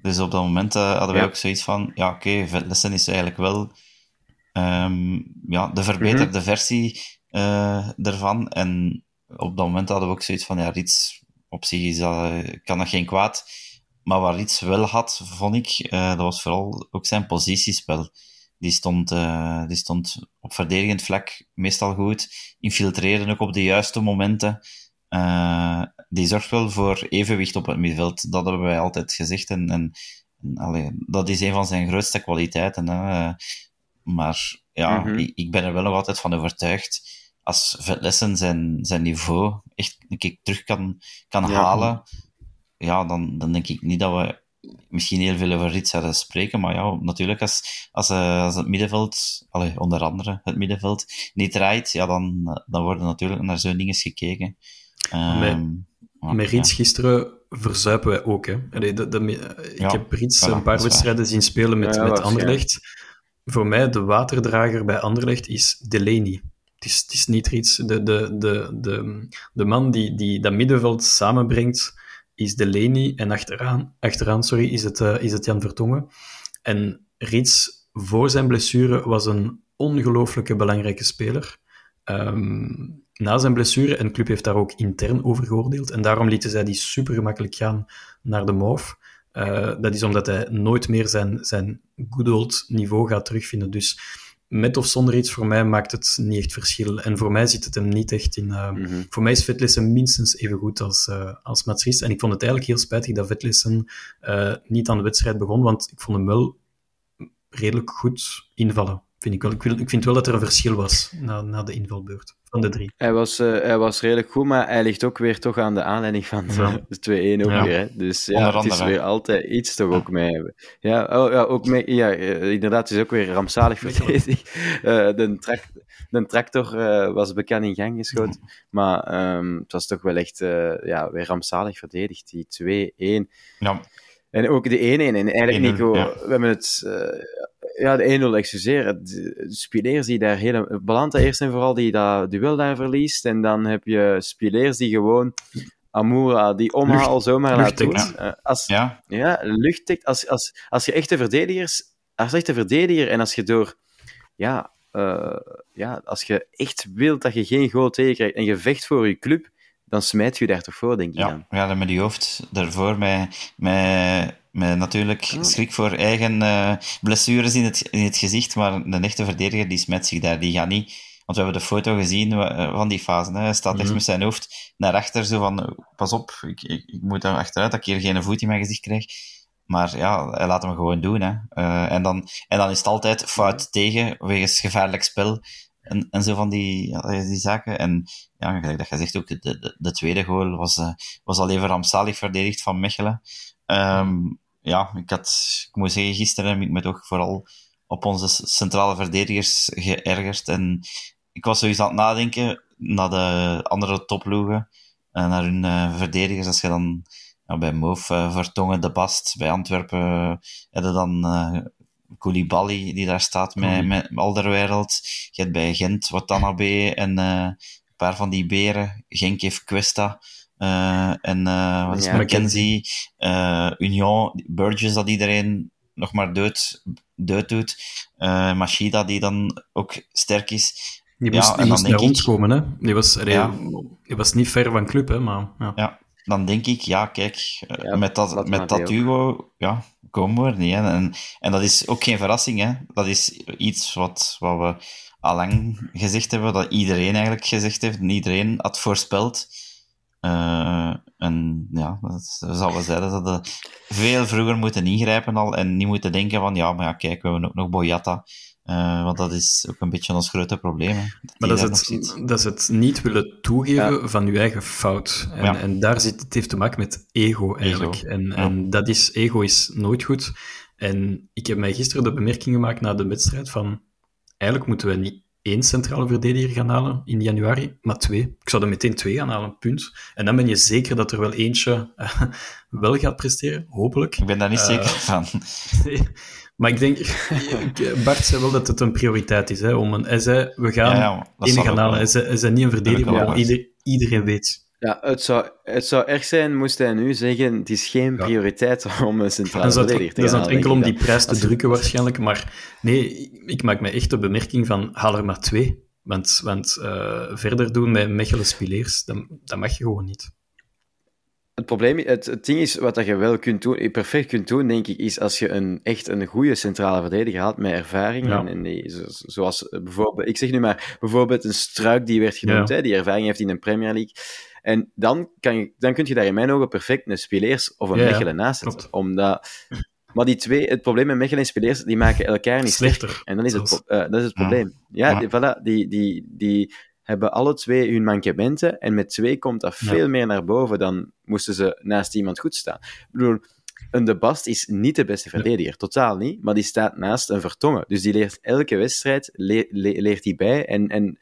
E: Dus op dat moment uh, hadden wij
A: Ja.
E: ook zoiets van, ja oké, okay, is eigenlijk wel ehm, ja, de verbeterde
A: Mhm.
E: versie eh ervan. En op dat moment hadden we ook zoiets van, ja, Rits op zich is dat, kan dat geen kwaad. Maar waar Rits wel had, vond ik, eh, dat was vooral ook zijn positiespel. Die stond, eh, die stond op verdedigend vlak meestal goed. Infiltreerde ook op de juiste momenten. Eh, die zorgt wel voor evenwicht op het middenveld. Dat hebben wij altijd gezegd. En, en, en allee, dat is een van zijn grootste kwaliteiten. Hè. Maar ja,
A: Mhm.
E: ik, ik ben er wel nog altijd van overtuigd. Als Vetlessen zijn, zijn niveau echt een keer terug kan, kan
A: Ja.
E: halen, ja, dan, dan denk ik niet dat we misschien heel veel over Rits zouden spreken. Maar ja, natuurlijk, als, als, eh, als het middenveld, allee, onder andere het middenveld, niet draait, ja, dan, dan worden natuurlijk naar zo'n dingen gekeken. Ehm,
B: Met- Rits gisteren verzuipen wij ook. Hè. Allee, de, de- ik
E: Ja,
B: heb Rits
E: voilà,
B: een paar wedstrijden zien spelen met,
A: Ja,
B: met. Anderlecht. Voor mij, de waterdrager bij Anderlecht is Delaney. Het is, het is niet Rits. De, de, de, de, de man die, die dat middenveld samenbrengt, is Delaney. En achteraan, achteraan sorry, is, het, eh, is het Jan Vertongen. En Rits, voor zijn blessure, was een ongelooflijke belangrijke speler. Ehm, na zijn blessure, en de club heeft daar ook intern over geoordeeld, en daarom lieten zij die super gemakkelijk gaan naar de Mauve. Eh, dat is omdat hij nooit meer zijn, zijn good old niveau gaat terugvinden. Dus met of zonder iets, voor mij maakt het niet echt verschil. En voor mij zit het hem niet echt in... eh,
A: Mhm.
B: Voor mij is Vetlessen minstens even goed als, eh als. En ik vond het eigenlijk heel spijtig dat Vetlessen niet aan de wedstrijd begon, want ik vond hem wel redelijk goed invallen. Vind ik, wel. Ik, wil, ik vind wel dat er een verschil was na, na de invalbeurt van de drie.
A: Hij was, eh, hij was redelijk goed, maar hij ligt ook weer toch aan de aanleiding van de,
B: Ja.
A: de 2-1 ook
B: Ja.
A: weer. Hè. Dus ja,
E: Onder
A: het is
E: andere.
A: weer altijd iets toch ook mee. Ja, oh, ja, ook mee, ja eh, inderdaad, het is ook weer rampzalig verdedigd. Eh, de, trak, de tractor eh, was bekend in gang geschoten, maar ehm, het was toch wel echt eh, ja, weer rampzalig verdedigd, die 2-1.
E: ja,
A: En ook de 1-1. En eigenlijk,
E: 1-0,
A: Nico,
E: ja.
A: we hebben het... ja, de 1-0, excuseer. De Spileers die daar hele... Balanta eerst en vooral die dat duel daar verliest. En dan heb je Spileers die gewoon Amoura die omhaal zomaar laat doen.
B: luchtdekt.
A: Eh, als,
E: ja,
A: ja, luchtdekt. Als, als, als je echte verdedigers... Als echte verdediger en als je door... Ja, eh, ja, als je echt wilt dat je geen goal tegenkrijgt en je vecht voor je club, dan smijt je daar toch voor, denk ik dan.
E: ja, ja, dan met die hoofd daarvoor, met, met, met natuurlijk schrik voor eigen eh, blessures in het, in het gezicht, maar een echte verdediger die smet zich daar, die gaat niet... Want we hebben de foto gezien eh, van die fase. Hè. Hij staat echt
B: Mhm.
E: met zijn hoofd naar achter, zo van, eh, pas op, ik, ik, ik moet daar achteruit, dat ik hier geen voet in mijn gezicht krijg. Maar ja, hij laat hem gewoon doen. Hè. En, dan, en dan is het altijd fout tegen, wegens gevaarlijk spel. En, en zo van die, ja, die zaken. En ja, gelijk dat je zegt ook, de, de, de tweede goal was, eh, was al even rampzalig verdedigd van Mechelen. Ehm, ja, ik, had, ik moet zeggen, gisteren heb ik me toch vooral op onze centrale verdedigers geërgerd. En ik was sowieso aan het nadenken naar de andere topploegen, en naar hun eh, verdedigers. Als je dan bij Moof, uh, Vertongen, De Bast, bij Antwerpen, uh, heb je dan uh, Koulibaly die daar staat met, met Alderwereld. Je hebt bij Gent Watanabe en eh, een paar van die beren. Genk heeft Questa. Eh, en eh, wat is
A: Ja.
E: McKenzie, eh, Union, Burgess dat iedereen nog maar dood, dood doet. eh Machida die dan ook sterk is.
B: Die
E: Ja,
B: moest,
E: en
B: die
E: dan
B: moest
E: denk
B: naar
E: ik-
B: ons komen, hè. Die was,
E: Ja.
B: die was niet ver van club, hè, maar... Ja.
E: Ja, dan denk ik, ja, kijk,
A: Ja,
E: met, dat, met dat duo, ja, komen we er niet. Hè. En, en dat is ook geen verrassing, hè. Dat is iets wat, wat we al lang gezegd hebben, dat iedereen eigenlijk gezegd heeft, en iedereen had voorspeld. Eh, en ja, dat zal wel zijn dat we veel vroeger moeten ingrijpen al en niet moeten denken van, ja, maar ja, kijk, we hebben ook nog Boyata. Eh, want dat is ook een beetje ons grote probleem. Hè, dat
B: Maar dat is, het, dat is het niet willen toegeven van je eigen fout. En,
E: Ja.
B: en daar zit het heeft te maken met ego eigenlijk.
E: Ego,
B: En,
E: ja.
B: en dat is, ego is nooit goed. En ik heb mij gisteren de bemerking gemaakt na de wedstrijd van eigenlijk moeten we niet één centrale verdediger gaan halen in januari, maar twee. Ik zou er meteen twee gaan halen, punt. En dan ben je zeker dat er wel eentje uh, wel gaat presteren, hopelijk.
E: Ik ben daar niet uh, zeker van.
B: Nee. Maar ik denk, Bart zei wel dat het een prioriteit is. Hè, om een, hij zei, we gaan ja, ja, één gaan halen. Hij zei, hij zei niet een verdediger, maar ieder, iedereen weet.
A: Ja, het zou, het zou erg zijn moest hij nu zeggen, het is geen prioriteit ja. om een centrale verdediger te
B: gaan
A: Dat
B: is enkel om die prijs te drukken waarschijnlijk, maar nee, ik maak me echt de bemerking van, haal er maar twee. Want, want uh, verder doen met Mechelen Spileers, dat, dat mag je gewoon niet.
A: Het probleem, het, het ding is, wat je wel kunt doen, perfect kunt doen, denk ik, is als je een, echt een goede centrale verdediger haalt met ervaring. Ja. En, en die, zoals bijvoorbeeld, ik zeg nu maar, bijvoorbeeld een struik die werd genoemd, ja. hè, die ervaring heeft in de Premier League. En dan, kan je, dan kun je daar in mijn ogen perfect een Spileers of een ja, Mechelen naast zetten. Omdat, maar die twee, het probleem met Mechelen en Spileers, die maken elkaar niet slechter. En dan is het, uh, dat is het probleem. Ja, ja. Die, voilà, die, die, die hebben alle twee hun mankementen. En met twee komt dat veel meer naar boven dan moesten ze naast iemand goed staan. Ik bedoel, een De Bast is niet de beste verdediger, ja. totaal niet. Maar die staat naast een Vertongen. Dus die leert elke wedstrijd, le le leert hij bij. En, en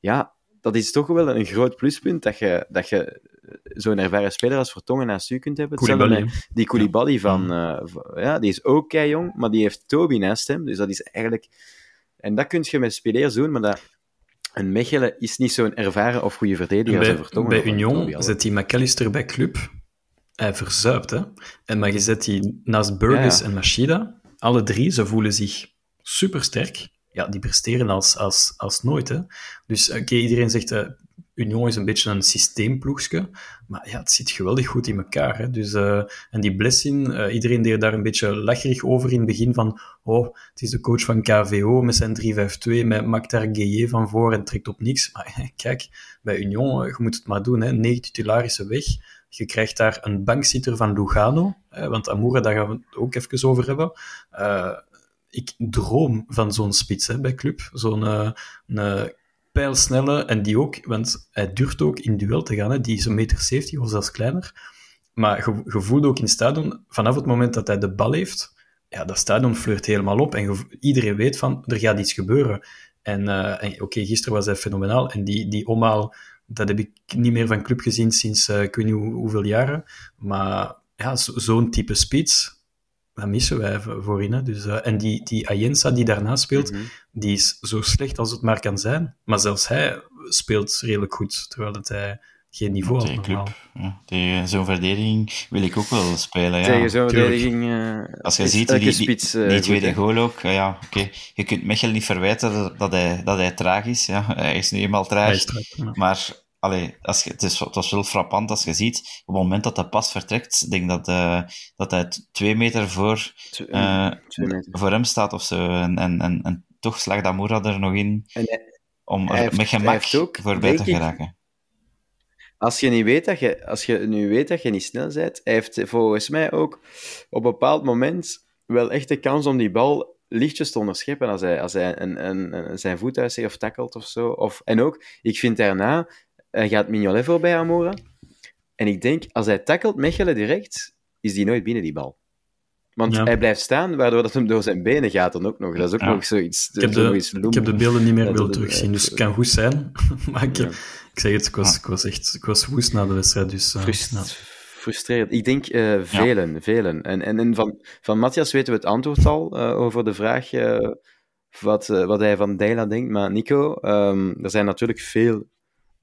A: ja, dat is toch wel een groot pluspunt dat je, dat je zo'n ervaren speler als Vertongen naast u kunt hebben.
B: Koulibaly.
A: Die Koulibaly van, uh, ja, die is ook kei jong, maar die heeft Toby naast hem. Dus dat is eigenlijk... En dat kun je met spelers doen, maar dat... Een Mechelen is niet zo'n ervaren of goede verdediger
B: bij,
A: als Vertongen.
B: Bij Union zet die McAllister bij club. Hij verzuipt, hè. En maar je zet die naast Burgess ja, ja. en Machida. Alle drie, ze voelen zich supersterk ja, die presteren als, als, als nooit. Hè. Dus oké, okay, iedereen zegt, uh, Union is een beetje een systeemploegje, maar ja, het zit geweldig goed in elkaar. Hè. Dus, uh, en die Blessing, uh, iedereen deed daar een beetje lacherig over in het begin van, oh, het is de coach van KVO met zijn 3-5-2, met maakt daar Gueye van voor en trekt op niks. Maar kijk, bij Union, je moet het maar doen, hè. negen weg. Je krijgt daar een bankzitter van Lugano, hè, want Amoura, daar gaan we het ook even over hebben ik droom van zo'n spits hè, bij club. Zo'n uh, pijlsnelle, en die ook, want hij durft ook in duel te gaan. Hè. Die is een meter 70 of zelfs kleiner. Maar je, voelt ook in stadion, vanaf het moment dat hij de bal heeft, ja, dat stadion flirt helemaal op. En iedereen weet van, er gaat iets gebeuren. En, uh, en oké, gisteren was hij fenomenaal. En die, die omhaal, dat heb ik niet meer van club gezien sinds uh, ik weet niet hoe, hoeveel jaren. Maar ja, zo'n type spits, dat missen wij voorin. Hè. Dus, uh, en die, die Ayensa die daarna speelt, mm -hmm. die is zo slecht als het maar kan zijn. Maar zelfs hij speelt redelijk goed, terwijl het hij geen niveau had.
E: Club, ja. Tegen zo'n verdediging wil ik ook wel spelen. Ja.
A: Tegen zo'n verdediging. Uh,
E: als je ziet, die, die, spits, uh, die tweede goed, goal ook. ja, oké. Okay. Je kunt Mechel niet verwijten dat, dat, hij, dat hij traag is. Ja. Hij is nu eenmaal traag. Traag, ja. Maar Allee, als je, het, is, het was wel frappant als je ziet, op het moment dat de pas vertrekt, ik denk dat, uh, dat hij twee meter voor, uh, twee meter. voor hem staat of zo. En, en, en, en toch slaagt Amoura er nog in hij, om er heeft, met gemak voorbij te geraken. Ik,
A: als je, niet weet dat je, als je nu weet dat je niet snel bent, hij heeft volgens mij ook op een bepaald moment wel echt de kans om die bal lichtjes te onderscheppen als hij, als hij een, een, een, zijn voet uitzegt of tackelt of zo. Of, en ook, ik vind daarna hij gaat Mignolet voorbij Amora. En ik denk, als hij tackelt Mechelen direct, is die nooit binnen die bal. Want ja. hij blijft staan, waardoor dat hem door zijn benen gaat dan ook nog. Dat is ook ja. nog zoiets.
B: Ik heb, de, ik heb de beelden niet meer willen terugzien, dus het kan goed zijn. maar ik, ja. ik zeg het, ik was, ik was echt ik was woest na de wedstrijd. Dus, uh,
A: Frust, Frustrerend. Ik denk uh, velen, velen. En, en, en van, van Matthias weten we het antwoord al uh, over de vraag wat, wat hij van Deila denkt. Maar Nico, um, er zijn natuurlijk veel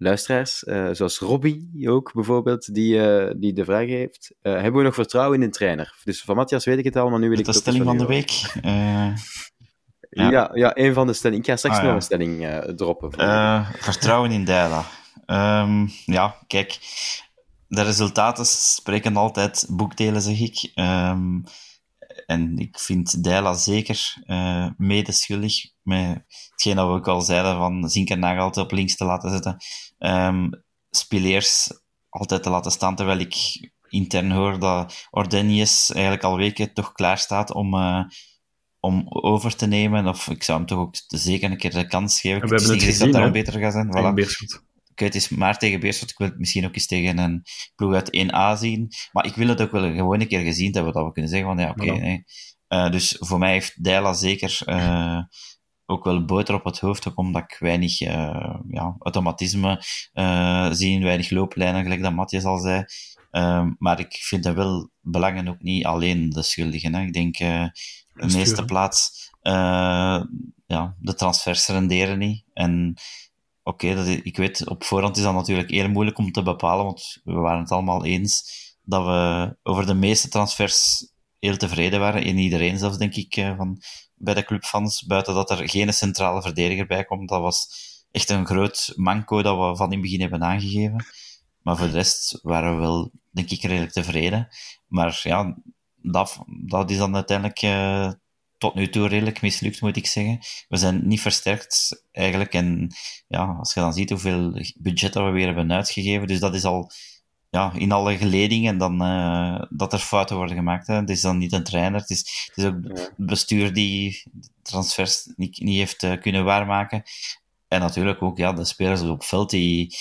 A: luisteraars, uh, zoals Robbie ook bijvoorbeeld, die, uh, die de vraag heeft: uh, hebben we nog vertrouwen in een trainer? Dus van Matthias weet ik het al, maar nu wil ik
E: de stelling van de week.
A: Ja. ja. Ja, een van de stellingen. Ik ga straks ah, nog ja. een stelling droppen.
E: vertrouwen in Deila. Um, ja, kijk, de resultaten spreken altijd boekdelen, zeg ik. Um, en ik vind Deila zeker uh, medeschuldig met hetgeen dat we ook al zeiden van Zinkernagel altijd op links te laten zetten. Um, Spileers altijd te laten staan, terwijl ik intern hoor dat Ordenius eigenlijk al weken toch klaar staat om, uh, om over te nemen. Of ik zou hem toch ook zeker een keer de kans geven.
B: We hebben het gezien,
E: dat daar beter gaat zijn.
B: Voilà
E: het is maar tegen Beerschot. Ik wil het misschien ook eens tegen een ploeg uit 1A zien. Maar ik wil het ook wel gewoon een keer gezien hebben, dat we kunnen zeggen van ja, oké. Okay, nee. uh, dus voor mij heeft Deila zeker uh, ook wel boter op het hoofd, ook omdat ik weinig uh, ja, automatisme zie, weinig looplijnen, gelijk dat Matthias al zei. Uh, maar ik vind dat wel belangen ook niet alleen de schuldigen. Hè. Ik denk de meeste plaats, ja, de transfers renderen niet. En oké, okay, ik weet, op voorhand is dat natuurlijk heel moeilijk om te bepalen, want we waren het allemaal eens dat we over de meeste transfers heel tevreden waren. In iedereen zelfs, denk ik, eh, van, bij de clubfans. Buiten dat er geen centrale verdediger bij komt. Dat was echt een groot manco dat we van in het begin hebben aangegeven. Maar voor de rest waren we wel, denk ik, redelijk tevreden. Maar ja, dat, dat is dan uiteindelijk uh, tot nu toe redelijk mislukt, moet ik zeggen. We zijn niet versterkt, eigenlijk. En ja, als je dan ziet hoeveel budget dat we weer hebben uitgegeven, dus dat is al ja, in alle geledingen dan, uh, dat er fouten worden gemaakt. Hè. Het is dan niet een trainer, het is, het is ook het bestuur die transfers niet, niet heeft uh, kunnen waarmaken. En natuurlijk ook ja, de spelers op veld die,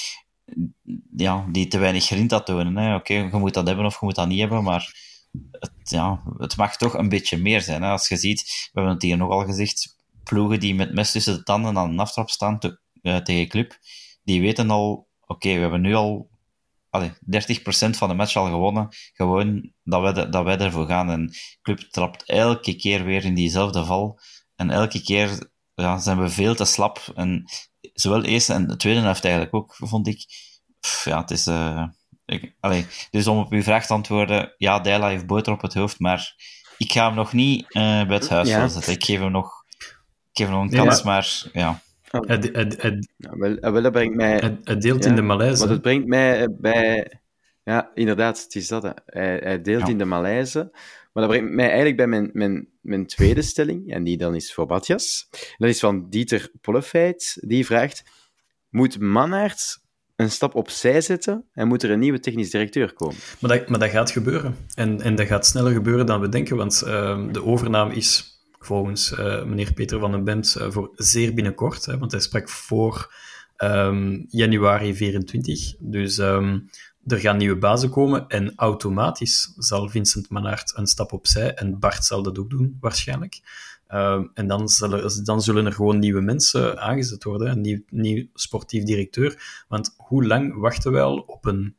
E: ja, die te weinig grind tonen. Oké, je moet dat hebben of je moet dat niet hebben, maar het, ja, het mag toch een beetje meer zijn. Hè. Als je ziet, we hebben het hier nogal gezegd, ploegen die met mes tussen de tanden aan een aftrap staan te, uh, tegen club, die weten al, oké, we hebben nu al allee, 30% van de match al gewonnen. Gewoon dat wij, dat wij ervoor gaan. En de club trapt elke keer weer in diezelfde val. En elke keer ja, zijn we veel te slap. En zowel de eerste en de tweede helft eigenlijk ook, vond ik. ja, het is... Uh, ik, allee, dus om op uw vraag te antwoorden, ja, Dijla heeft boter op het hoofd, maar ik ga hem nog niet uh, bij het huis ja. zetten. Ik geef hem nog, ik geef hem nog een kans, ja. maar ja.
B: Oh. Het, het, het,
A: ja, wel, wel, dat brengt mij...
B: Het, deelt ja, in de malaise.
A: Want het brengt mij bij... Ja, inderdaad, het is dat. Hij, hij deelt in de malaise. Maar dat brengt mij eigenlijk bij mijn, mijn, mijn tweede stelling, en die dan is voor Batjas. Dat is van Dieter Pollefeit, die vraagt... Moet Mannaert een stap opzij zetten en moet er een nieuwe technisch directeur komen?
B: Maar dat, maar dat gaat gebeuren. En, en dat gaat sneller gebeuren dan we denken, want uh, de overname is volgens uh, meneer Peter van den Bemt uh, voor zeer binnenkort, hè, want hij sprak voor um, januari 24. Dus um, er gaan nieuwe bazen komen en automatisch zal Vincent Mannaert een stap opzij en Bart zal dat ook doen, waarschijnlijk. Uh, en dan zullen, dan zullen er gewoon nieuwe mensen aangezet worden, een nieuw, nieuw sportief directeur. Want hoe lang wachten we al op een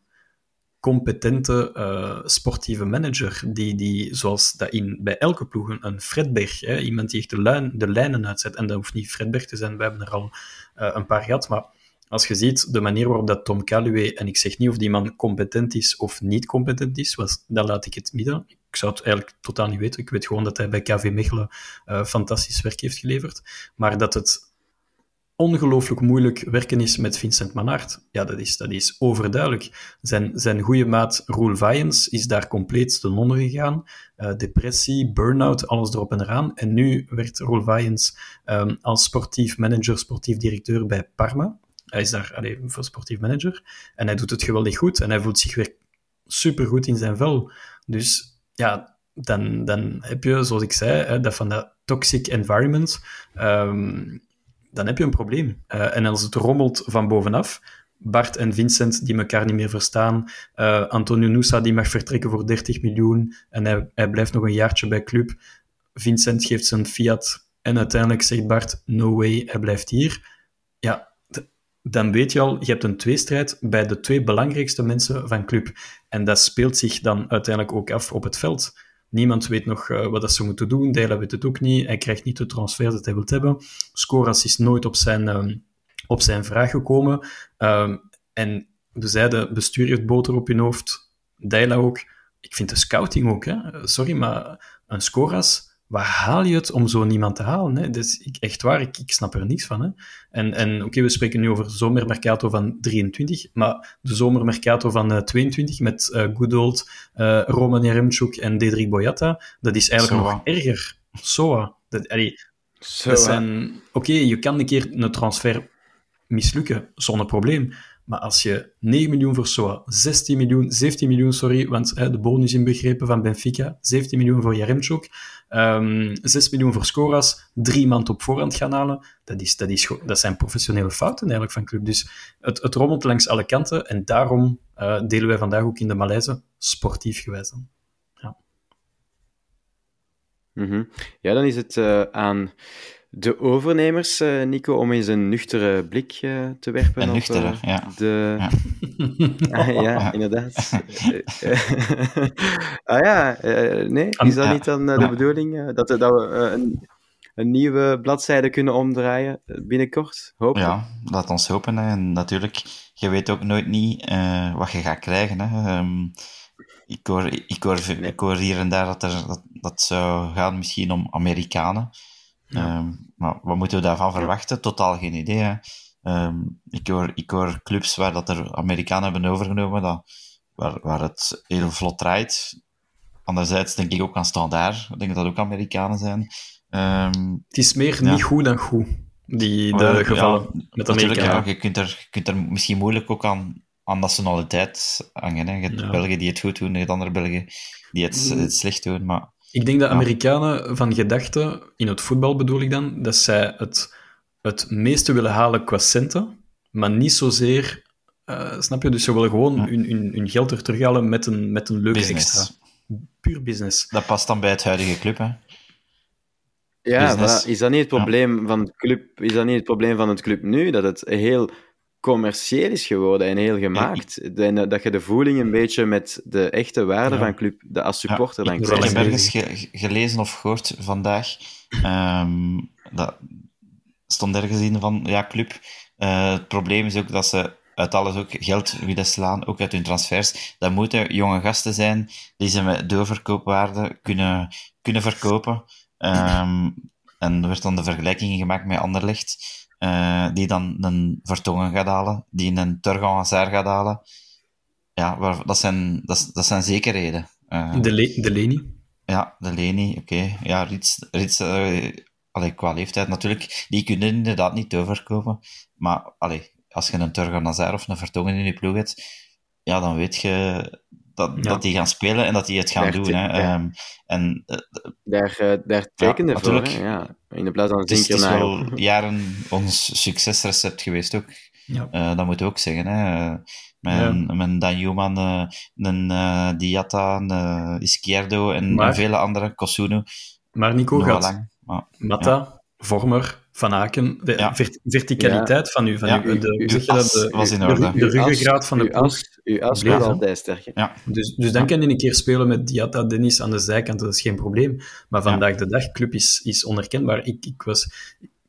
B: competente uh, sportieve manager, die, die zoals dat in, bij elke ploeg, een Fredberg, hè, iemand die echt de, de lijnen uitzet, en dat hoeft niet Fredberg te zijn, we hebben er al uh, een paar gehad, maar als je ziet de manier waarop dat Tom Calloway, en ik zeg niet of die man competent is of niet competent is, dan laat ik het midden. Ik zou het eigenlijk totaal niet weten. Ik weet gewoon dat hij bij KV Mechelen uh, fantastisch werk heeft geleverd. Maar dat het ongelooflijk moeilijk werken is met Vincent Manhart. Ja, dat is, dat is overduidelijk. Zijn, zijn goede maat Roel Vijens is daar compleet ten onder gegaan. Uh, depressie, burn-out, alles erop en eraan. En nu werd Roel Vijens um, als sportief manager, sportief directeur bij Parma. Hij is daar alleen voor sportief manager. En hij doet het geweldig goed. En hij voelt zich weer supergoed in zijn vel. Dus ja, dan, dan heb je, zoals ik zei, hè, dat van dat toxic environment... Um, dan heb je een probleem. Uh, en als het rommelt van bovenaf, Bart en Vincent die elkaar niet meer verstaan, uh, Antonio Nusa die mag vertrekken voor 30 miljoen en hij, hij blijft nog een jaartje bij club. Vincent geeft zijn fiat en uiteindelijk zegt Bart, no way, hij blijft hier. Ja, dan weet je al, je hebt een tweestrijd bij de twee belangrijkste mensen van club. En dat speelt zich dan uiteindelijk ook af op het veld. Niemand weet nog uh, wat dat ze moeten doen. Dela weet het ook niet. Hij krijgt niet de transfer dat hij wil hebben. Scoras is nooit op zijn, um, op zijn vraag gekomen. Um, en we zeiden, bestuur heeft boter op je hoofd. Dela ook. Ik vind de scouting ook. Hè. Sorry, maar een Scoras waar haal je het om zo iemand te halen? Hè? Dus ik, echt waar, ik, ik snap er niks van. Hè? En, en oké, okay, we spreken nu over de zomermercato van 23, maar de zomermercato van uh, 22 met uh, good old uh, Roman Jaremchuk en Dedrick Boyata, dat is eigenlijk Soa. nog erger. Soa. Dat, allee, dat zijn... Oké, okay, je kan een keer een transfer mislukken, zonder probleem. Maar als je 9 miljoen voor Soa, 16 miljoen, 17 miljoen, sorry, want hè, de bonus inbegrepen van Benfica, 17 miljoen voor Jaremchuk, um, 6 miljoen voor Scoras, drie man op voorhand gaan halen, dat, is, dat, is, dat zijn professionele fouten eigenlijk van club. Dus het, het rommelt langs alle kanten en daarom uh, delen wij vandaag ook in de Malaise sportief gewijs dan. Ja.
A: -hmm. ja, dan is het uh, aan de overnemers, uh, Nico, om eens een nuchtere blik uh, te werpen
E: een
A: op
E: nuchtere,
A: uh,
E: ja.
A: de... Ja, ah, ja inderdaad. ah ja, nee, is dat niet dan de bedoeling dat, dat we een, een, nieuwe bladzijde kunnen omdraaien binnenkort? Hopen.
E: Ja, laat ons hopen. Hè. En natuurlijk, je weet ook nooit niet wat je gaat krijgen. Hè. Um, ik, hoor, ik, hoor, ik hoor hier en daar dat, er, dat, dat zou gaan misschien om Amerikanen. Ja. Um, maar wat moeten we daarvan verwachten? Totaal geen idee. Um, ik, hoor, ik hoor clubs waar dat er Amerikanen hebben overgenomen, dat, waar, waar het heel vlot draait. Anderzijds denk ik ook aan Standaard. Ik denk dat dat ook Amerikanen zijn. Um,
B: het is meer ja. niet goed dan goed, die, de ja, gevallen ja, met Amerika.
E: Ja, je, kunt er, je kunt er misschien moeilijk ook aan, aan nationaliteit hangen. Hè. Je hebt Belgen die het goed doen, je hebt andere Belgen die het, het slecht doen. Maar
B: ik denk dat Amerikanen van gedachten, in het voetbal bedoel ik dan, dat zij het, het meeste willen halen qua centen, maar niet zozeer, uh, snap je? Dus ze willen gewoon ja. hun, hun, hun, geld er terughalen met een, met een leuke
E: business.
B: extra. Puur business.
E: Dat past dan bij het huidige club, hè?
A: Ja, voilà. is dat niet het probleem ja. van het club? Is dat niet het probleem van het club nu? Dat het heel commercieel is geworden en heel gemaakt. En dat je de voeling een beetje met de echte waarde ja. van club, de als supporter
E: ja,
A: dan
E: krijgt. Ik heb ergens ge gelezen of gehoord vandaag, um, dat stond ergens in van, ja, club, uh, het probleem is ook dat ze uit alles ook geld willen slaan, ook uit hun transfers. Dat moeten jonge gasten zijn die ze met doorverkoopwaarde kunnen, kunnen verkopen. Um, en er werd dan de vergelijking gemaakt met Anderlecht. Uh, die dan een Vertongen gaat halen, die een Turgan Hazard gaat halen. Ja, waar, dat, zijn, dat, dat zijn zekerheden. Uh,
B: de, Le de Leni?
E: Ja, de Leni, oké. Okay. Ja, Rits, Rits uh, allee, qua leeftijd natuurlijk, die kunnen inderdaad niet doorverkopen. Maar allee, als je een Turgan Hazard of een Vertongen in je ploeg hebt, ja, dan weet je dat, ja. dat die gaan spelen en dat die het gaan
A: daar
E: doen. Hè.
A: Ja.
E: Um, en, uh,
A: daar, uh, daar tekende ja, voor, hè? ja. In de plaats van
E: het is, het is wel jaren ons succesrecept geweest ook.
B: Ja.
E: Uh, dat moet je ook zeggen. Hè. Met, ja. met Dan Human, een Diatta, een Izquierdo en,
B: maar,
E: en vele andere, Kosuno.
B: Maar Nico gaat
E: lang, maar,
B: Mata, Vormer, Van Aken, de ja. vert verticaliteit ja. van u, van ja, u, de,
E: u,
B: zeg je dat, de,
E: was in orde.
B: de, de ruggengraat van de ploeg.
A: Uw as was altijd sterk.
E: Ja.
B: Dus, dus dan kan je een keer spelen met Diatta, Dennis aan de zijkant, dat is geen probleem. Maar vandaag de dag, club is, is onherkenbaar. Ik, ik, was,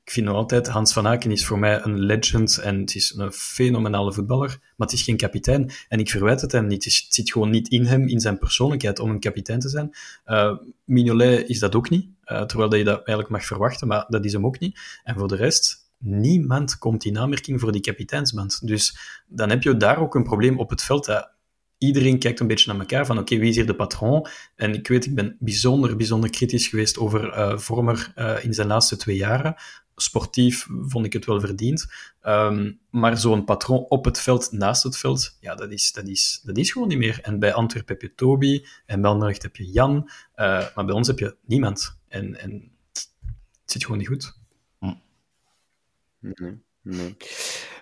B: ik vind nog altijd, Hans van Aken is voor mij een legend en het is een fenomenale voetballer, maar het is geen kapitein. En ik verwijt het hem niet. Het zit gewoon niet in hem, in zijn persoonlijkheid, om een kapitein te zijn. Uh, is dat ook niet. Uh, terwijl dat je dat eigenlijk mag verwachten, maar dat is hem ook niet. En voor de rest, niemand komt in aanmerking voor die kapiteinsband. Dus dan heb je daar ook een probleem op het veld. Dat iedereen kijkt een beetje naar elkaar van oké, wie is hier de patron? En ik weet, ik ben bijzonder, bijzonder kritisch geweest over uh, Vormer in zijn laatste twee jaren. Sportief vond ik het wel verdiend. Um, maar zo'n patroon op het veld, naast het veld, ja, dat is, dat, is, dat is gewoon niet meer. En bij Antwerpen heb je Toby, en bij Anderlecht heb je Jan, uh, maar bij ons heb je niemand. En, en het zit gewoon niet goed.
A: Nee, nee.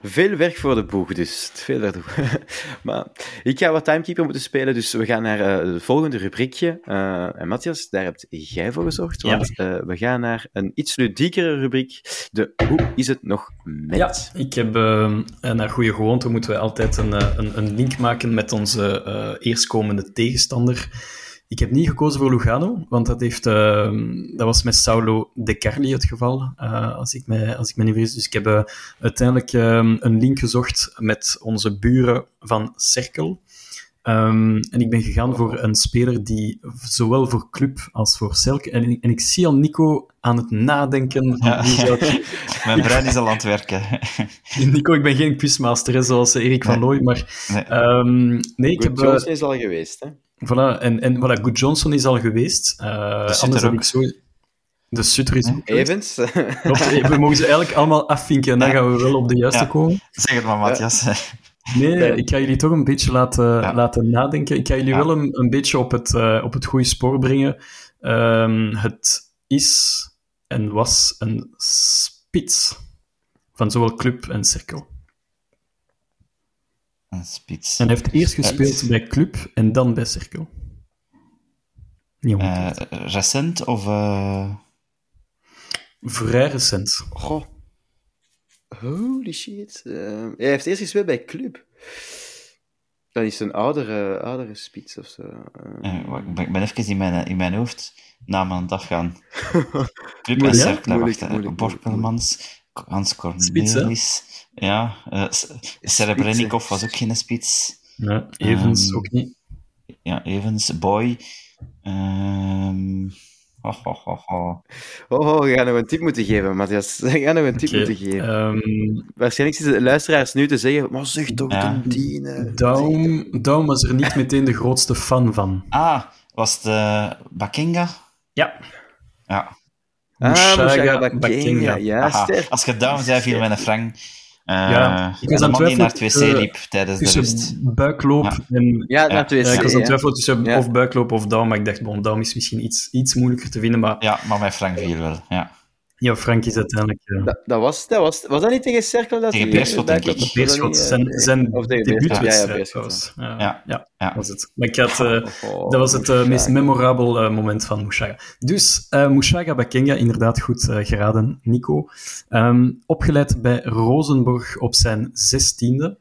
A: Veel werk voor de boeg, dus. Veel werk. maar ik ga wat timekeeper moeten spelen, dus we gaan naar uh, het volgende rubriekje. Uh, en Matthias, daar hebt jij voor gezorgd, want ja. uh, we gaan naar een iets ludiekere rubriek. De Hoe is het nog met?
B: Ja, ik heb, naar goede gewoonte moeten we altijd een, een, een link maken met onze eerstkomende tegenstander. Ik heb niet gekozen voor Lugano, want dat, heeft, uh, dat was met Saulo De Carli het geval, uh, als, ik me, als ik me niet vergis. Dus ik heb uh, uiteindelijk een link gezocht met onze buren van Cerkel. Um, en ik ben gegaan voor een speler die zowel voor club als voor Cerkel... En, en ik zie al Nico aan het nadenken.
E: Ja. Zou... Mijn brein is al aan het werken.
B: Nico, ik ben geen quizmaster, zoals Erik
E: nee.
B: van Looy, maar...
E: Nee,
B: um, nee ik heb...
A: Johnson is al geweest, hè?
B: Voilà, en, en voilà, Good Johnson is al geweest. Uh,
E: de
B: anders heb ik zo... De Sutter is ook
A: Evans.
B: we mogen ze eigenlijk allemaal afvinken en dan gaan we wel op de juiste
E: ja.
B: komen.
E: Zeg het maar, Matthias. Ja.
B: Nee, ik ga jullie toch een beetje laten, ja. laten nadenken. Ik ga jullie wel een, een beetje op het, uh, op het goede spoor brengen. Um, het is en was een spits van zowel club en cirkel.
E: Een spits.
B: En hij heeft eerst gespeeld bij Club en dan bij Cirkel.
E: Uh, recent of... Uh...
B: Vrij recent.
A: Goh. Holy shit. Uh, hij heeft eerst gespeeld bij Club. Dan is een oudere, oudere spits of zo.
E: Uh, ik ben even in mijn, in mijn hoofd naam aan het afgaan. Club
A: en
E: Cercle, wacht. Borkelmans, Hans Cornelis. Ja, uh, Serebrennikov was ook geen spits.
B: Ja, Evans um, ook niet.
E: Ja, Evans, Boy. Um, Oh, oh, oh, oh.
A: oh, je gaat nog een tip moeten geven, Matthias. Je gaat nog een tip okay, moeten geven.
B: Um,
A: Waarschijnlijk zitten de luisteraars nu te zeggen, maar zeg toch ja. de tiene.
B: Daum, Daum was er niet meteen de grootste fan van.
E: Ah, was het uh, Bakenga?
B: Ja.
E: Ja.
A: Ah, Mushaga ja.
E: Als je Daum zei, viel met een frank. Uh,
B: ja,
E: ik was aan het naar het wc liep tijdens de rust.
B: buikloop
E: ja.
B: en...
A: Ja, naar het wc,
B: ja, ik was aan het twijfelen tussen ja. of buikloop of Daum, maar ik dacht, bon, Daum is misschien iets, iets moeilijker te vinden, maar...
E: Ja, maar met Frank viel wel, ja.
B: Ja, Frank is uiteindelijk... Uh...
A: Dat, dat, was, dat was... Was dat niet tegen Cerkel? Dat
E: tegen Beerschot, denk ik.
B: Beerschot, zijn, zijn debuutwedstrijd
E: ja,
B: was.
E: Ja, ja,
B: ja, ja. was het. Maar ik had, uh, oh, dat was het uh, meest memorabel uh, moment van Mushaga. Dus, uh, Mushaga Bakenga, inderdaad goed geraden, Nico. Um, opgeleid bij Rosenborg op zijn zestiende.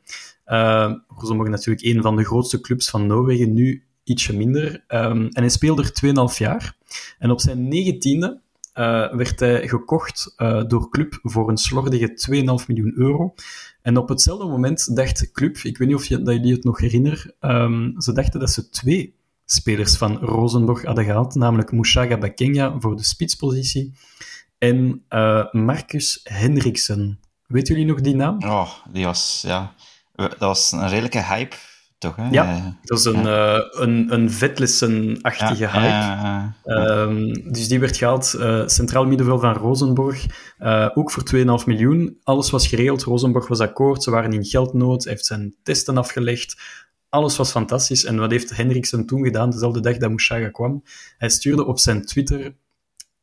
B: Rosenborg natuurlijk een van de grootste clubs van Noorwegen, nu ietsje minder. Um, en hij speelde er 2,5 jaar. En op zijn negentiende uh, werd hij gekocht uh, door Club voor een slordige 2,5 miljoen euro. En op hetzelfde moment dacht Club, ik weet niet of je, dat jullie het nog herinneren, um, ze dachten dat ze twee spelers van Rosenborg hadden gehaald, namelijk Mushaga Bakenga voor de spitspositie en uh, Marcus Hendriksen. Weet jullie nog die naam?
E: Oh, die was, ja... Dat was een redelijke hype toch? Hè?
B: Ja, dat is een, ja. uh, een, een Vetlessen-achtige
E: ja,
B: um, dus die werd gehaald, uh, centraal middenveld van Rosenborg, uh, ook voor 2,5 miljoen. Alles was geregeld, Rosenborg was akkoord, ze waren in geldnood, hij heeft zijn testen afgelegd. Alles was fantastisch. En wat heeft Hendriksen toen gedaan, dezelfde dag dat Mushaga kwam? Hij stuurde op zijn Twitter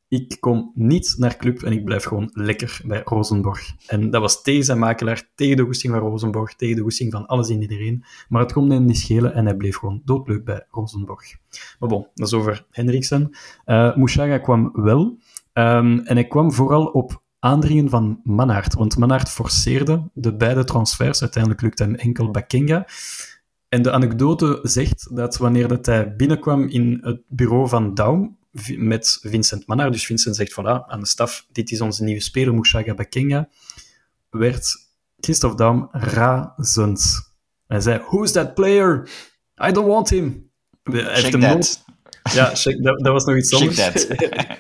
B: ik kom niet naar club en ik blijf gewoon lekker bij Rosenborg. En dat was tegen zijn makelaar, tegen de goesting van Rosenborg, tegen de goesting van alles en iedereen. Maar het kon hem niet schelen en hij bleef gewoon doodleuk bij Rosenborg. Maar bon, dat is over Hendriksen. Uh, kwam wel. Um, en hij kwam vooral op aandringen van Mannaert. Want Mannaert forceerde de beide transfers. Uiteindelijk lukte hem enkel Bakenga. En de anekdote zegt dat wanneer dat hij binnenkwam in het bureau van Daum, met Vincent Mannaar. Dus Vincent zegt, voilà, aan de staf, dit is onze nieuwe speler, Mushaga Bakenga. Werd Christophe Daum razend. Hij zei, who's that player? I don't want him.
E: Hij heeft hem nooit...
B: Ja, check, dat, dat, was nog iets anders.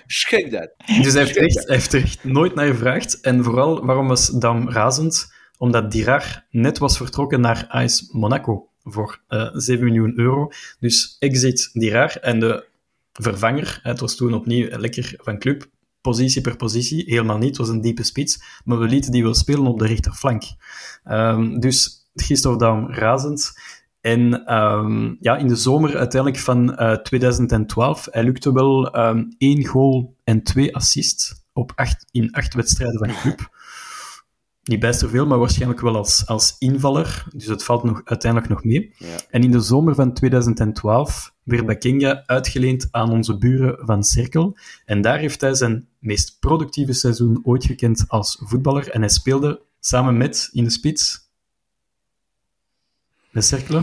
A: Check that.
B: Dus hij heeft, echt, hij heeft er echt nooit naar gevraagd. En vooral, waarom was Daum razend? Omdat Dirar net was vertrokken naar AS Monaco voor uh, eh, 7 miljoen euro. Dus exit Dirar. En de vervanger. Het was toen opnieuw lekker van club, positie per positie. Helemaal niet, het was een diepe spits. Maar we lieten die wel spelen op de rechterflank. Um, dus Christophe Daum razend. En um, ja, in de zomer uiteindelijk van uh, eh, 2012, hij lukte wel um, één goal en twee assists op acht, in acht wedstrijden van de club. Niet bijster veel, maar waarschijnlijk wel als, als invaller. Dus het valt nog, uiteindelijk nog mee.
A: Ja.
B: En in de zomer van 2012 werd Bakenga uitgeleend aan onze buren van Cirkel. En daar heeft hij zijn meest productieve seizoen ooit gekend als voetballer. En hij speelde samen met, in de spits, de Cirkel.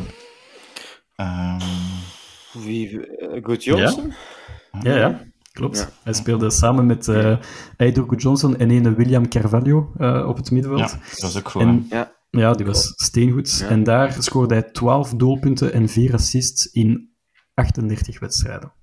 E: Um...
A: Wie? Uh, Good Johnson?
B: Ja, ja. ja. Klopt. Ja. Hij speelde samen met uh, Johnson en een William Carvalho uh, op het middenveld.
E: Ja, dat was ook goed.
B: En,
A: ja.
B: ja, die was steengoed.
A: Ja.
B: En daar scoorde hij 12 doelpunten en 4 assists in 38 wedstrijden.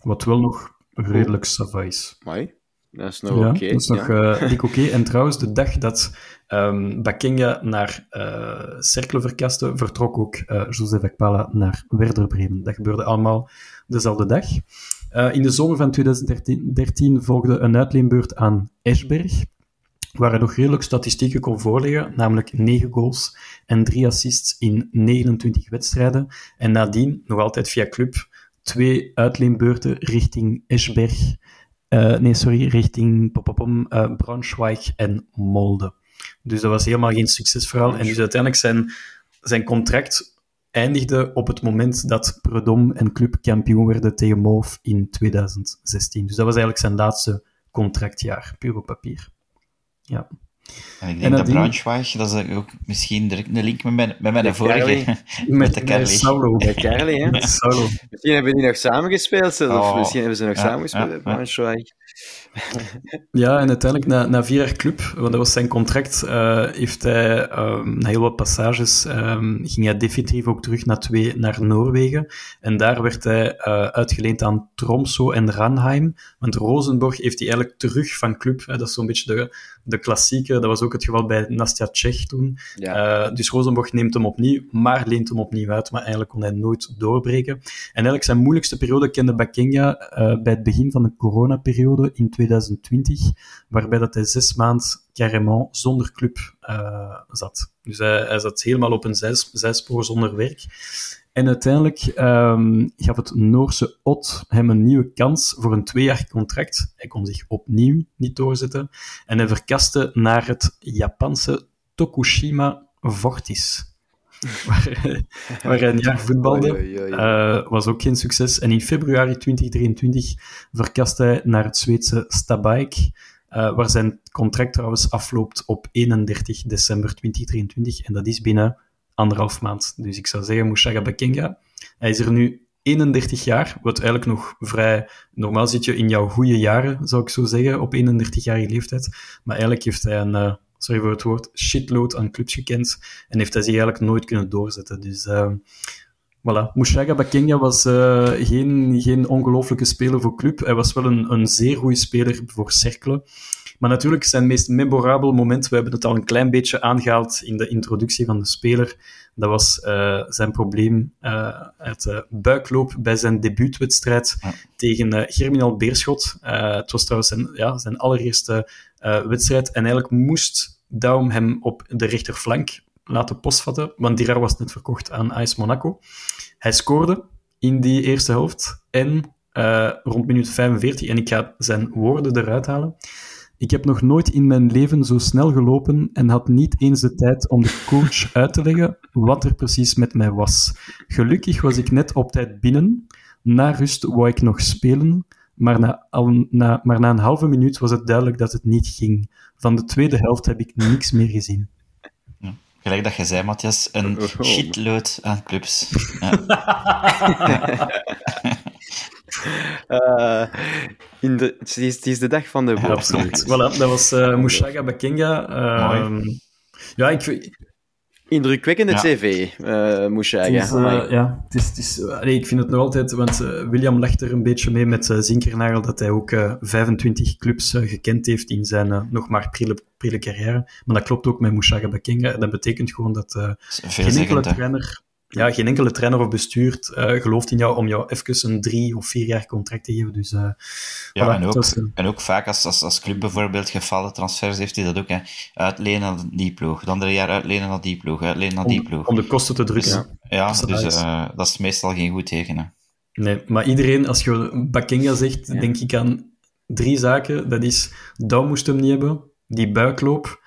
B: Wat wel nog redelijk sava is.
A: Mooi. Dat is nog
B: ja,
A: oké.
B: Dat is nog uh, dik oké. En trouwens, de dag dat um, Bakenga naar uh, Cercle verkaste, vertrok ook uh, José Akpala naar Werder Bremen. Dat gebeurde allemaal dezelfde dag. Uh, in de zomer van 2013 volgde een uitleenbeurt aan Eschberg, waar hij nog redelijk statistieken kon voorleggen, namelijk 9 goals en 3 assists in 29 wedstrijden. En nadien, nog altijd via club, twee uitleenbeurten richting Eschberg, uh, nee, sorry, richting popopom, uh, Braunschweig en Molde. Dus dat was helemaal geen succesverhaal. En dus uiteindelijk zijn, zijn contract eindigde op het moment dat Predom en Club kampioen werden tegen Moof in 2016. Dus dat was eigenlijk zijn laatste contractjaar, puur op papier. Ja.
E: En ik denk
B: En
E: dat Braunschweig, dat is ook misschien direct een link met mijn, met mijn
A: Met
E: vorige,
A: Carly.
E: met,
B: Met,
E: de
B: met
E: Carly.
B: Saulo.
A: Bij Carly, hè?
B: Met Saulo.
A: Misschien hebben die nog samengespeeld, zelfs.
E: Oh.
A: Of misschien hebben ze nog
E: Ja,
A: samengespeeld
E: ja.
A: Braunschweig.
B: Ja, en uiteindelijk na, na vier jaar club, want dat was zijn contract, eh, heeft hij ehm, na heel wat passages, ehm, ging hij definitief ook terug naar, twee, naar Noorwegen. En daar werd hij eh, uitgeleend aan Tromsø en Ranheim. Want Rosenborg heeft hij eigenlijk terug van club. Hè, dat is zo'n beetje de, de klassieke. Dat was ook het geval bij Nastja Tsjech toen.
A: Ja.
B: Eh, dus Rosenborg neemt hem opnieuw, maar leent hem opnieuw uit. Maar eigenlijk kon hij nooit doorbreken. En eigenlijk zijn moeilijkste periode kende Bakenga bij het begin van de coronaperiode in 2020, waarbij dat hij zes maanden carrément zonder club eh, zat. Dus hij, zat helemaal op een zijs- zijspoor zonder werk. En uiteindelijk ehm, gaf het Noorse Ott hem een nieuwe kans voor een tweejarig contract. Hij kon zich opnieuw niet doorzetten. En hij verkaste naar het Japanse Tokushima Fortis. Waar, waar hij een jaar voetbalde. Eh, was ook geen succes. En in februari 2023 verkast hij naar het Zweedse Stabæk, eh, waar zijn contract trouwens afloopt op 31 december 2023. En dat is binnen anderhalf maand. Dus ik zou zeggen, Mushaga Bakenga. Hij is er nu 31 jaar, wat eigenlijk nog vrij... Normaal zit je in jouw goede jaren, zou ik zo zeggen, op 31-jarige leeftijd. Maar eigenlijk heeft hij een... eh, sorry voor het woord, shitload aan clubs gekend. En heeft hij zich eigenlijk nooit kunnen doorzetten. Dus... eh, Voilà. Mushaga Bakenga was eh, geen, geen ongelooflijke speler voor club. Hij was wel een, een zeer goede speler voor Cercle. Maar natuurlijk, zijn meest memorabel moment, we hebben het al een klein beetje aangehaald in de introductie van de speler, dat was eh, zijn probleem uh, uit uh, buikloop bij zijn debuutwedstrijd
E: Ja.
B: tegen uh, Germinal Beerschot. Uh, het was trouwens zijn, ja, zijn allereerste uh, wedstrijd en eigenlijk moest Daum hem op de rechterflank laten postvatten, want Dirar was net verkocht aan AS Monaco. Hij scoorde in die eerste helft en uh, rond minuut 45, en ik ga zijn woorden eruit halen. Ik heb nog nooit in mijn leven zo snel gelopen en had niet eens de tijd om de coach uit te leggen wat er precies met mij was. Gelukkig was ik net op tijd binnen. Na rust wou ik nog spelen, maar na, al, na, maar na een halve minuut was het duidelijk dat het niet ging. Van de tweede helft heb ik niks meer gezien.
E: Gelijk dat je zei, Matthias, een
A: Oh.
E: shitload aan clubs. Ja.
A: Uh, in de, het, is, het is de dag van de
B: Ja, absoluut. Voilà, dat was uh, Mushaga Bakenga. Uh, ja, ik,
A: Indrukwekkende
E: Ja.
A: cv, uh.
B: Het is, uh, ja, het is, het is, allee, ik vind het nog altijd, want uh, William legt er een beetje mee met uh, Zinkernagel dat hij ook 25 clubs gekend heeft in zijn nog maar prille, prille carrière. Maar dat klopt ook met Mushaga Bakenga. Dat betekent gewoon dat geen enkele trainer... Ja, geen enkele trainer of bestuur gelooft in jou om jou even een drie of vier jaar contract te geven. Dus,
E: ja,
B: voilà,
E: en, ook,
B: was,
E: en ook vaak als, als, als club bijvoorbeeld gevallen transfers heeft hij dat ook. Hè. Uitlenen naar die ploeg, het andere jaar uitlenen naar die ploeg, uitlenen naar die ploeg.
B: Om, de kosten te drukken.
E: Dus, ja, dus, dat, is. Dat is meestal geen goed teken. Hè.
B: Nee, maar iedereen, als je Bakenga zegt, ja. denk ik aan drie zaken. Dat is, Douw moest hem niet hebben, die buikloop.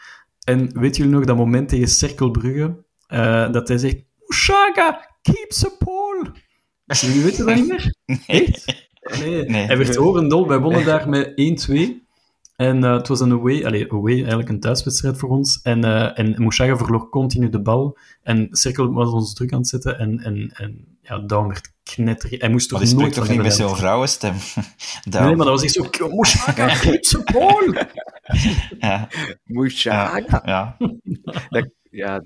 B: En weet jullie nog dat moment tegen Cerkelbrugge, uh, dat hij zegt, Mushaga, keep the ball. Jullie weten dat niet meer? Echt? Nee. nee. Hij werd horendol. Wij wonnen daar met 1-2. En uh, het was een away, allez, away, eigenlijk een thuiswedstrijd voor ons. En, uh, en Mushaga verloor continu de bal. En Cirkel was ons druk aan het zetten. En, en, en ja, Down werd knetter. Hij moest toch
E: maar die
B: nooit
E: toch niet met zo'n vrouwenstem?
B: nee, maar dat was echt zo... Mushaga, keep the ball!
E: ja.
A: Mushaga.
E: Ja.
A: dat, ja.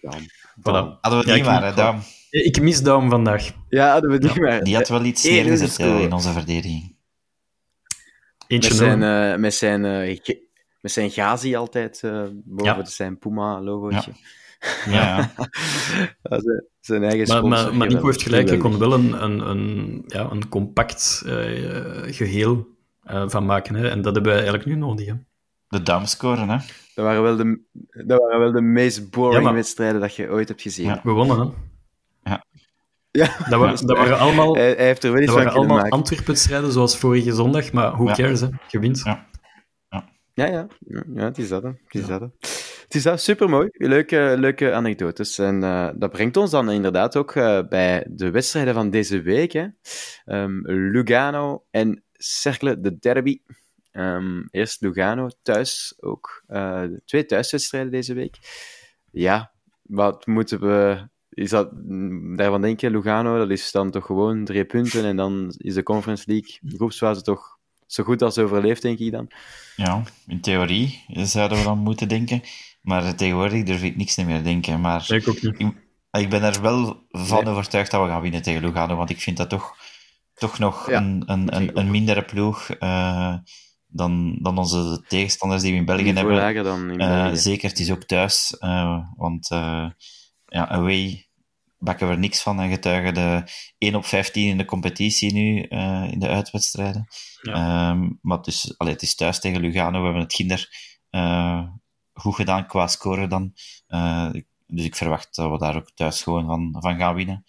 B: Voilà.
E: Hadden we het
B: ja,
E: niet maar, hè, Dam.
B: Ik mis Daum vandaag.
A: Ja, hadden we het niet maar.
E: Die had wel iets
A: Eer
E: neergezet uh, in onze verdediging.
B: Eentje
A: met zijn, uh, met zijn, uh, met zijn Gazi altijd uh, boven
B: Ja.
A: zijn Puma-logootje.
E: Ja.
A: Ja, zijn, zijn eigen
B: Maar,
A: sponsor.
B: maar, maar Nico heeft gelijk, je kon wel een, een, een, ja, een compact eh, geheel eh, van maken. Hè? En dat hebben wij eigenlijk nu nodig. Hè?
E: De Dam scoren, hè.
A: Dat waren wel de, dat waren wel de meest boring
B: Ja, maar-
A: wedstrijden dat je ooit hebt gezien.
E: Ja.
B: We wonnen, hè?
A: Ja,
B: Dat, wa- dat waren allemaal,
A: hij, hij heeft er wel iets
B: dat waren allemaal
A: maken.
B: Antwerp-wedstrijden zoals vorige zondag, maar who
E: Ja.
B: cares, hè? Je wint.
E: Ja.
A: Ja, ja, ja, ja, het is dat. Hè. Het is dat. Hè. Het is dat, supermooi. Leuke, leuke anekdotes. En eh, dat brengt ons dan inderdaad ook eh, bij de wedstrijden van deze week. Hè. Ehm, Lugano en Cercle de Derby. Ehm, eerst Lugano thuis ook. Uh, twee thuiswedstrijden deze week. Ja, wat moeten we is dat, daarvan denken, Lugano, dat is dan toch gewoon drie punten en dan is de Conference League groepsfase toch zo goed als overleefd, denk ik dan.
E: Ja, in theorie zouden we dan moeten denken, maar tegenwoordig durf ik niks meer denken. Maar
B: ik ook niet.
E: Ik, ben er wel van overtuigd dat we gaan winnen tegen Lugano, want ik vind dat toch, toch nog een, een, een, een, mindere ploeg uh, dan, dan onze tegenstanders die we in België hebben.
A: Dan in
E: uh, zeker, het is ook thuis, uh, want ja, away bakken we er niks van en getuigen de 1 op 15 in de competitie nu, uh, in de uitwedstrijden. Ja. Um, maar het is, allee, het is thuis tegen Lugano, we hebben het kinder uh, goed gedaan qua score dan. Uh, dus ik verwacht dat we daar ook thuis gewoon van, van gaan winnen.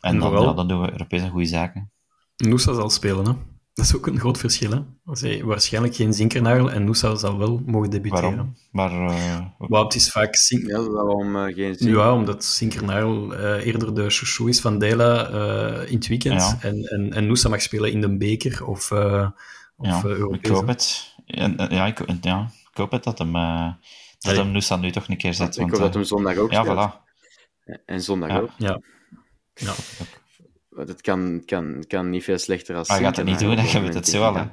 E: En, dan, ja, dan doen we Europees een goede zaken.
B: Noosa zal spelen, hè? Dat is ook een groot verschil. Hè? Zij, waarschijnlijk geen Zinkernagel en Noosa zal wel mogen debuteren.
E: Waarom? Maar, uh...
B: Wout is vaak Zink...
A: Ja, waarom uh, geen Zink...
B: Ja, omdat Zinkernagel uh, eerder de chouchou is van Dela in het weekend. Ja. En, en, en Noosa mag spelen in de beker of, of
E: ja, Ik hoop het. ja, ik, ja, ik hoop het dat hem, dat hem Noosa nu toch een keer zet.
A: Ik want, hoop dat hem zondag ook
E: Ja,
A: speelt.
E: voilà.
A: En zondag
B: ja.
A: ook.
B: Ja. ja.
A: Het kan, kan, kan niet veel slechter als
E: Maar je gaat het niet doen, dan weet het zo al. Ja,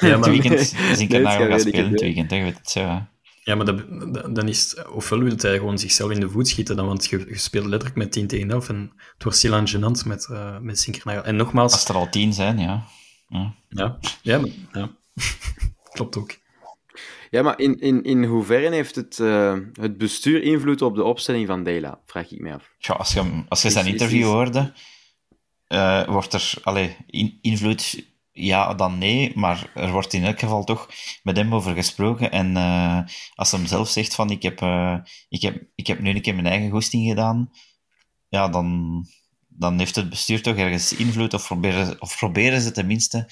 B: maar...
E: het weekend Zinkernagel gaat spelen, het weekend, weet het zo. Hè.
B: Ja, maar dat, dan is ofwel wil hij gewoon zichzelf in de voet schieten, dan, want je, je speelt letterlijk met 10 tegen 11 en het wordt stilaan gênant met, uh, met Zinkernagel. En nogmaals...
E: Als er al 10 zijn, ja. Ja,
B: ja, ja, maar, ja. klopt ook.
A: Ja, maar in, in, in hoeverre heeft het, uh, het bestuur invloed op de opstelling van Dela? Vraag ik me af.
E: Ja, als je, als je zijn interview hoorde, uh, wordt er allee, in, invloed ja, dan nee, maar er wordt in elk geval toch met hem over gesproken. En uh, als hij zelf zegt van ik heb, ik, heb, ik heb nu een keer mijn eigen goesting gedaan, ja, dan, dan heeft het bestuur toch ergens invloed, of proberen, of proberen ze tenminste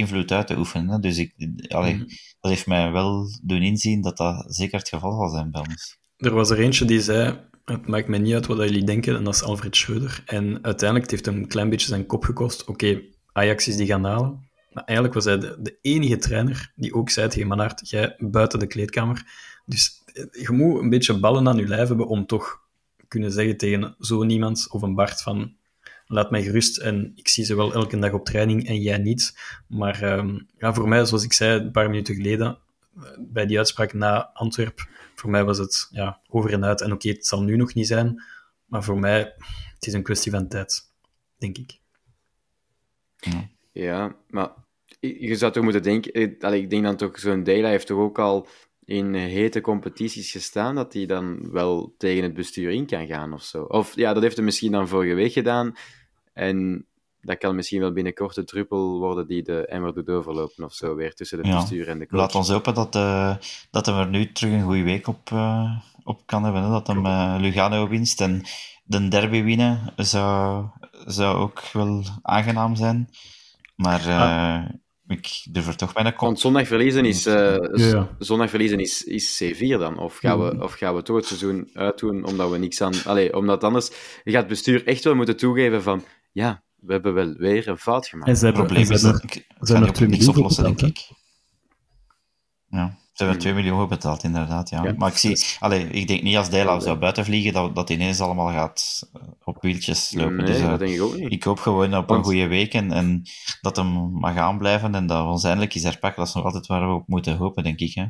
E: invloed uit te oefenen. Hè. Dus ik, allee, mm. dat heeft mij wel doen inzien dat dat zeker het geval zal zijn bij ons.
B: Er was er eentje die zei, het maakt mij niet uit wat jullie denken, en dat is Alfred Schreuder. En uiteindelijk het heeft hem een klein beetje zijn kop gekost. Oké, okay, Ajax is die gaan halen. Maar eigenlijk was hij de, de enige trainer die ook zei tegen Manhart, jij buiten de kleedkamer. Dus je moet een beetje ballen aan je lijf hebben om toch kunnen zeggen tegen zo niemand of een Bart van laat mij gerust en ik zie ze wel elke dag op training en jij niet. Maar um, ja, voor mij, zoals ik zei een paar minuten geleden, bij die uitspraak na Antwerp, voor mij was het ja, over en uit. En oké, het zal nu nog niet zijn, maar voor mij, het is een kwestie van tijd, denk ik.
A: Ja, maar je zou toch moeten denken, allee, ik denk dan toch, zo'n Dela heeft toch ook al in hete competities gestaan, dat hij dan wel tegen het bestuur in kan gaan of zo. Of ja, dat heeft hij misschien dan vorige week gedaan. En dat kan misschien wel binnenkort de druppel worden die de emmer doet overlopen of zo, weer tussen de ja. bestuur en de coach.
E: Laat ons hopen dat, uh, dat hij er nu terug een goede week op, uh, op kan hebben. Hè? Dat hem uh, Lugano winst en de derby winnen zou, zou ook wel aangenaam zijn. Maar ah. ik durf er toch bijna kop.
A: Want zondag verliezen is, ja. zondag verliezen is, is C4 dan? Of gaan, we, of gaan we toch het seizoen uitdoen omdat we niks aan... Allee, omdat anders gaat het bestuur echt wel moeten toegeven van ja, we hebben wel weer een fout gemaakt.
B: En ze hebben,
E: probleem is
B: ze
E: dat ik niet
B: er 2
E: op niks
B: miljoen
E: oplossen, denk ik. Ja, ze hebben 2 miljoen betaald, inderdaad. Ja.
B: Ja.
E: Maar ik, zie, allee, ik denk niet als Dela zou buiten vliegen, dat, dat ineens allemaal gaat eh, op wieltjes lopen.
A: Nee,
E: dus, eh,
A: dat denk ik ook niet.
E: ik hoop gewoon op
A: Want-
E: een goede week en, en dat hem mag aanblijven en dat we ons eindelijk eens herpakken. Dat is nog altijd waar we op moeten hopen, denk ik. Hè.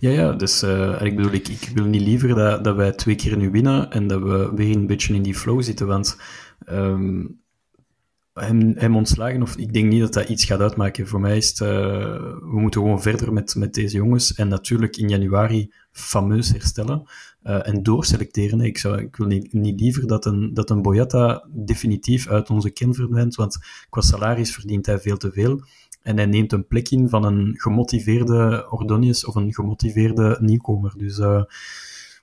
B: Ja, ja, dus eh, ik bedoel, ik, ik wil niet liever dat, dat wij twee keer nu winnen en dat we weer een beetje in die flow zitten, want ehm, hem, hem ontslagen, of ik denk niet dat dat iets gaat uitmaken. Voor mij is het, eh, we moeten gewoon verder met, met deze jongens en natuurlijk in januari fameus herstellen eh, en doorselecteren. Ik, zou, ik wil niet, niet liever dat een, dat een Boyata definitief uit onze ken verdwijnt, want qua salaris verdient hij veel te veel. En hij neemt een plek in van een gemotiveerde Ordonius of een gemotiveerde nieuwkomer. Dus eh,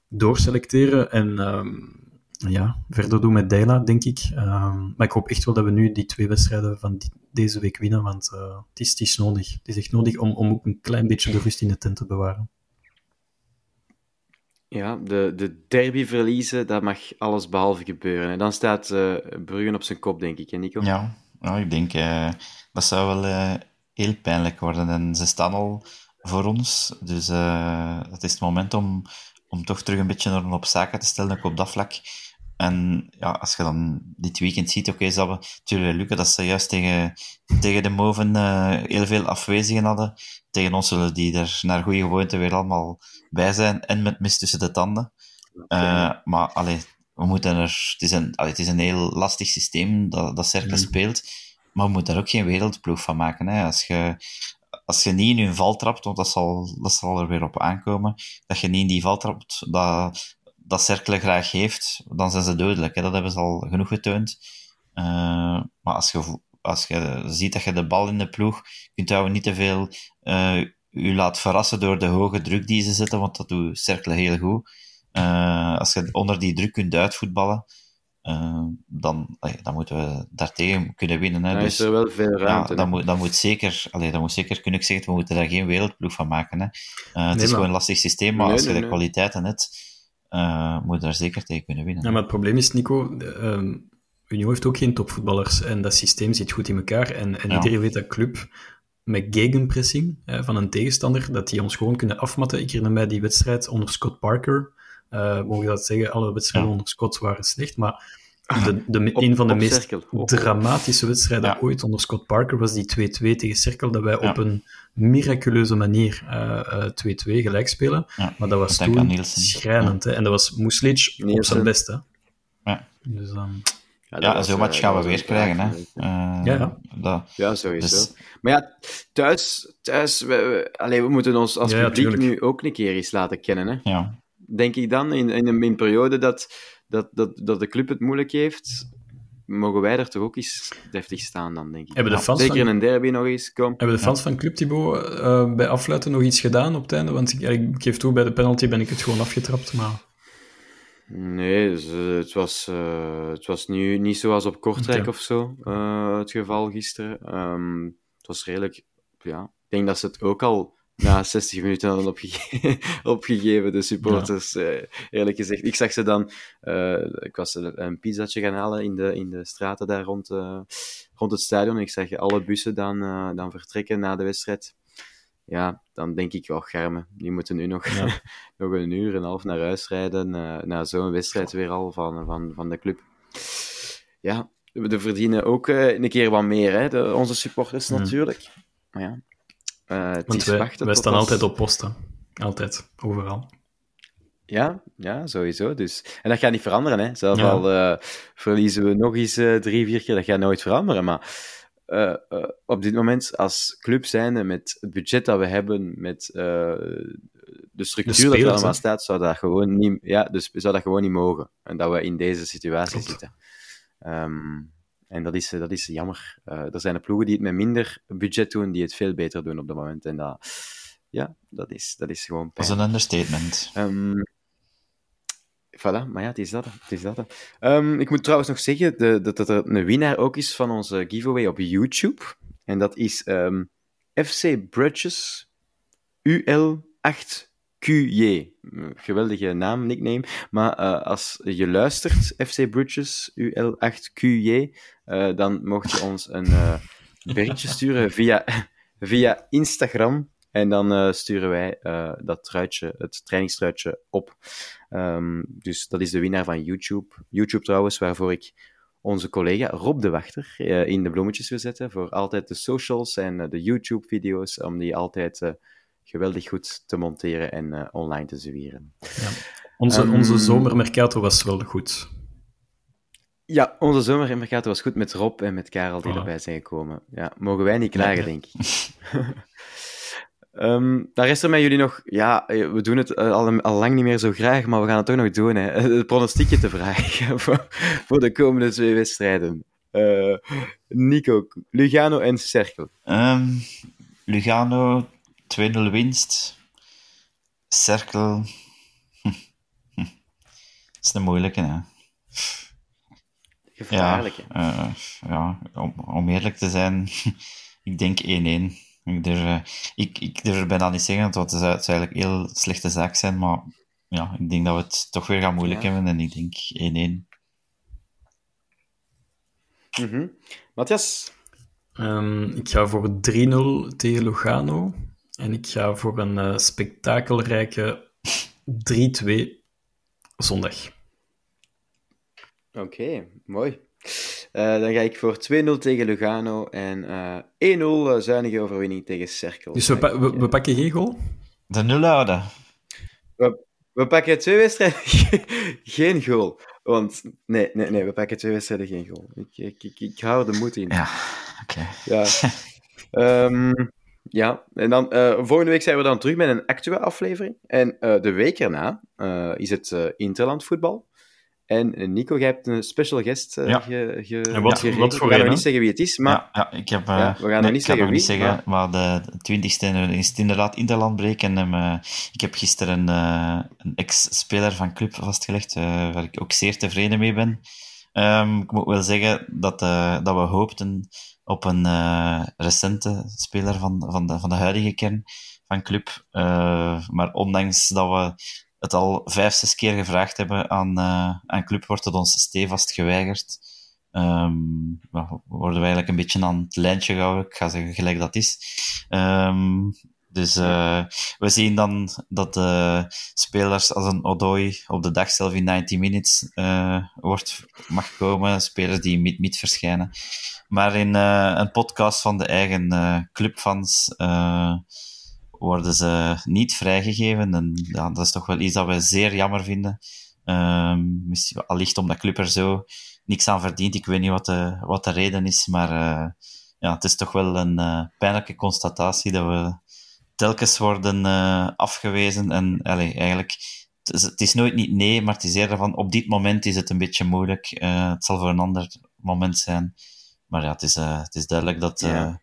B: doorselecteren en ehm, ja, verder doen met Dela, denk ik. Ehm, maar ik hoop echt wel dat we nu die twee wedstrijden van die- deze week winnen, want eh, het, is, het is nodig. Het is echt nodig om, om ook een klein beetje de rust in de tent te bewaren.
A: Ja, de, de derby verliezen, dat mag alles behalve gebeuren. En dan staat eh Bruggen op zijn kop, denk ik, hè, Nico?
E: Ja, ja ik denk eh, dat zou wel eh, heel pijnlijk worden. En ze staan al voor ons, dus uh, het is het moment om, om toch terug een beetje orde op zaken te stellen, ook op dat vlak. En ja, als je dan dit weekend ziet, oké, okay, dat we natuurlijk lukken dat ze juist tegen, tegen de Moven uh, heel veel afwezigen hadden. Tegen ons zullen die er naar goede gewoonte weer allemaal bij zijn en met mis tussen de tanden. Okay. Uh, maar allee, we moeten er, het, is een, allee, het is een heel lastig systeem dat, dat Cercle mm. speelt, maar we moeten er ook geen wereldploeg van maken. Hè. Als, je, als je niet in hun val trapt, want dat zal, dat zal er weer op aankomen, dat je niet in die val trapt, dat, dat Cercle graag heeft, dan zijn ze dodelijk. Hè. Dat hebben ze al genoeg getoond. Uh, maar als je, als je ziet dat je de bal in de ploeg kunt houden, niet te veel uh, laat verrassen door de hoge druk die ze zetten, want dat doet Cercle heel goed. Uh, als je onder die druk kunt uitvoetballen, uh, dan, allee, dan moeten we daartegen kunnen winnen. Hè.
A: Dan
E: dus,
A: is er wel veel ruimte.
E: Ja, dan, moet, dan, moet zeker, allee, dan moet zeker kunnen ik zeggen, we moeten daar geen wereldploeg van maken. Hè. Uh, het nee, is gewoon een lastig systeem, maar nee, als je nee, de kwaliteiten hebt, moet je daar zeker tegen kunnen winnen.
B: Ja, maar het probleem is, Nico, uh, Union heeft ook geen topvoetballers en dat systeem zit goed in elkaar. En, en ja. iedereen weet dat club met gegenpressing hè, van een tegenstander, dat die ons gewoon kunnen afmatten. Ik herinner mij die wedstrijd onder Scott Parker, uh, mogen dat zeggen, alle wedstrijden ja. onder Scott waren slecht, maar de, de, op, een van de meest cirkel. dramatische wedstrijden ja. ooit onder Scott Parker was die 2-2 tegen Cirkel, dat wij ja. op een miraculeuze manier 2-2 uh, uh, gelijk spelen. Maar dat was toen schrijnend. Hè? En dat was Muslic Nielsen. op zijn beste.
E: Ja.
B: Dus, um...
E: Ja, ja zo match gaan we weer krijgen. Hè?
B: ja, ja.
E: Dat,
A: ja, sowieso. Dus... Maar ja, thuis, thuis we, we, allee, we moeten ons als publiek tuurlijk. nu ook een keer eens laten kennen. Hè?
E: Ja
A: denk ik dan, in, in, een, in periode dat, dat, dat, dat de club het moeilijk heeft, mogen wij er toch ook eens deftig staan dan, denk ik.
B: Hebben de fans
A: Zeker
B: van...
A: in een derby nog eens, kom.
B: Hebben de fans ja. van Club Thibaut uh, bij afluiten nog iets gedaan op het einde? Want ik, ik geef toe, bij de penalty ben ik het gewoon afgetrapt, maar...
A: Nee, dus, uh, het was, uh, het was nu niet zoals op Kortrijk okay. of zo, het geval gisteren. Um, het was redelijk, ja... Ik denk dat ze het ook al na 60 minuten hadden opgege opgegeven, de supporters, ja. uh, eerlijk gezegd. Ik zag ze dan, uh, ik was een pizzatje gaan halen in de, in de straten daar rond, uh, rond het stadion. Ik zag alle bussen dan, dan vertrekken na de wedstrijd. Ja, dan denk ik, oh germen, die moeten nu nog, ja. nog een uur en een half naar huis rijden, na zo'n wedstrijd weer al van, van, van de club. Ja, we verdienen ook een keer wat meer, hè, de, onze supporters mm. natuurlijk. Maar ja, uh,
B: Want wij, wij staan als... altijd op posten. Altijd, overal.
A: Ja, ja, sowieso. Dus. En dat gaat niet veranderen. Hè. Zelfs ja. al uh, verliezen we nog eens uh, drie, vier keer, dat gaat nooit veranderen. Maar uh, op dit moment, als club zijnde, met het budget dat we hebben, met de structuur spelers, dat er allemaal staat, zou dat, gewoon niet, ja, dus zou dat gewoon niet mogen. En dat we in deze situatie Klopt. zitten. Um, en dat is, dat is jammer. Uh, er zijn er ploegen die het met minder budget doen, die het veel beter doen op dat moment. En dat, ja, dat is, dat is gewoon
E: pijn. Dat is een understatement.
A: Um, voilà, maar ja, het is dat. Het is dat. Um, ik moet trouwens nog zeggen de, dat, dat er een winnaar ook is van onze giveaway op YouTube. En dat is um, FC Bridges UL8 QJ. Geweldige naam, nickname. Maar uh, als je luistert, FC Bridges UL8QJ, uh, dan mocht je ons een uh, berichtje sturen via, via Instagram. En dan sturen wij dat truitje, het trainingstruitje op. Um, dus dat is de winnaar van YouTube. YouTube trouwens, waarvoor ik onze collega Rob de Wachter in de bloemetjes wil zetten. Voor altijd de socials en de YouTube-video's, om die altijd geweldig goed te monteren en uh, online te zwieren.
B: Ja. Onze, um, onze zomermercato was wel goed.
A: Ja, onze zomermercato was goed met Rob en met Karel die oh. erbij zijn gekomen. Ja, mogen wij niet klagen, ja, denk ik. um, daar is er met jullie nog... Ja, we doen het al, al lang niet meer zo graag, maar we gaan het toch nog doen. Hè. Het pronostiekje te vragen voor, voor de komende twee wedstrijden. Uh, Nico, Lugano en Cerkel.
E: Um, Lugano 2-0 winst. Cirkel. Dat is een moeilijke, hè.
A: Gevaarlijk,
E: ja, uh, ja om, om, eerlijk te zijn, ik denk 1-1. Ik durf, uh, ik, ik durf bijna niet zeggen, want het zou, het zou eigenlijk een heel slechte zaak zijn, maar ja, ik denk dat we het toch weer gaan moeilijk ja. hebben en ik denk 1-1.
A: Mm -hmm. Matthias?
B: Ehm, ik ga voor 3-0 tegen Lugano. En ik ga voor een uh, spektakelrijke 3-2 zondag.
A: Oké, okay, mooi. Uh, dan ga ik voor 2-0 tegen Lugano en uh, 1-0 zuinige overwinning tegen Cerkel.
B: Dus we, pa we, we, pakken geen goal?
E: De nul houden.
A: We, we pakken twee wedstrijden geen goal. Want nee, nee, nee, we pakken twee wedstrijden geen goal. Ik, ik, ik, ik hou de moed in.
E: Ja, oké.
A: Okay. Ja. um, ja, en dan uh, volgende week zijn we dan terug met een actuele aflevering. En uh, de week erna uh, is het Interland voetbal. En Nico, jij hebt een special guest
B: ja.
A: ge, ge,
B: en wat,
A: ge,
B: wat voor
A: We gaan nog niet zeggen wie het is, maar...
E: Ja, ik heb...
A: We gaan
E: nee,
A: nog niet zeggen
E: wie.
A: wie.
E: zeggen, maar, maar de twintigste is het inderdaad Interlandbreek. En uh, ik heb gisteren een ex-speler van club vastgelegd, waar ik ook zeer tevreden mee ben. Um, ik moet wel zeggen dat, dat we hoopten op een recente speler van, van, de, van de huidige kern van club. maar ondanks dat we het al vijf, zes keer gevraagd hebben aan, uh, aan club, wordt het ons stevast geweigerd. Um, worden we eigenlijk een beetje aan het lijntje gehouden. Ik ga zeggen gelijk dat is. Um, dus uh, we zien dan dat de spelers als een Odoi op de dag zelf in 90 minutes uh, wordt, mag komen. Spelers die mid-mid verschijnen. Maar in een podcast van de eigen clubfans worden ze niet vrijgegeven. En ja, dat is toch wel iets dat we zeer jammer vinden. Um, misschien allicht omdat Club er zo niks aan verdient. Ik weet niet wat de, wat de reden is, maar ja, het is toch wel een pijnlijke constatatie dat we telkens worden uh, afgewezen. En eigenlijk, het is, het is, nooit niet nee, maar het is eerder van op dit moment is het een beetje moeilijk. het zal voor een ander moment zijn. Maar ja, het is, het is duidelijk dat...
A: Ja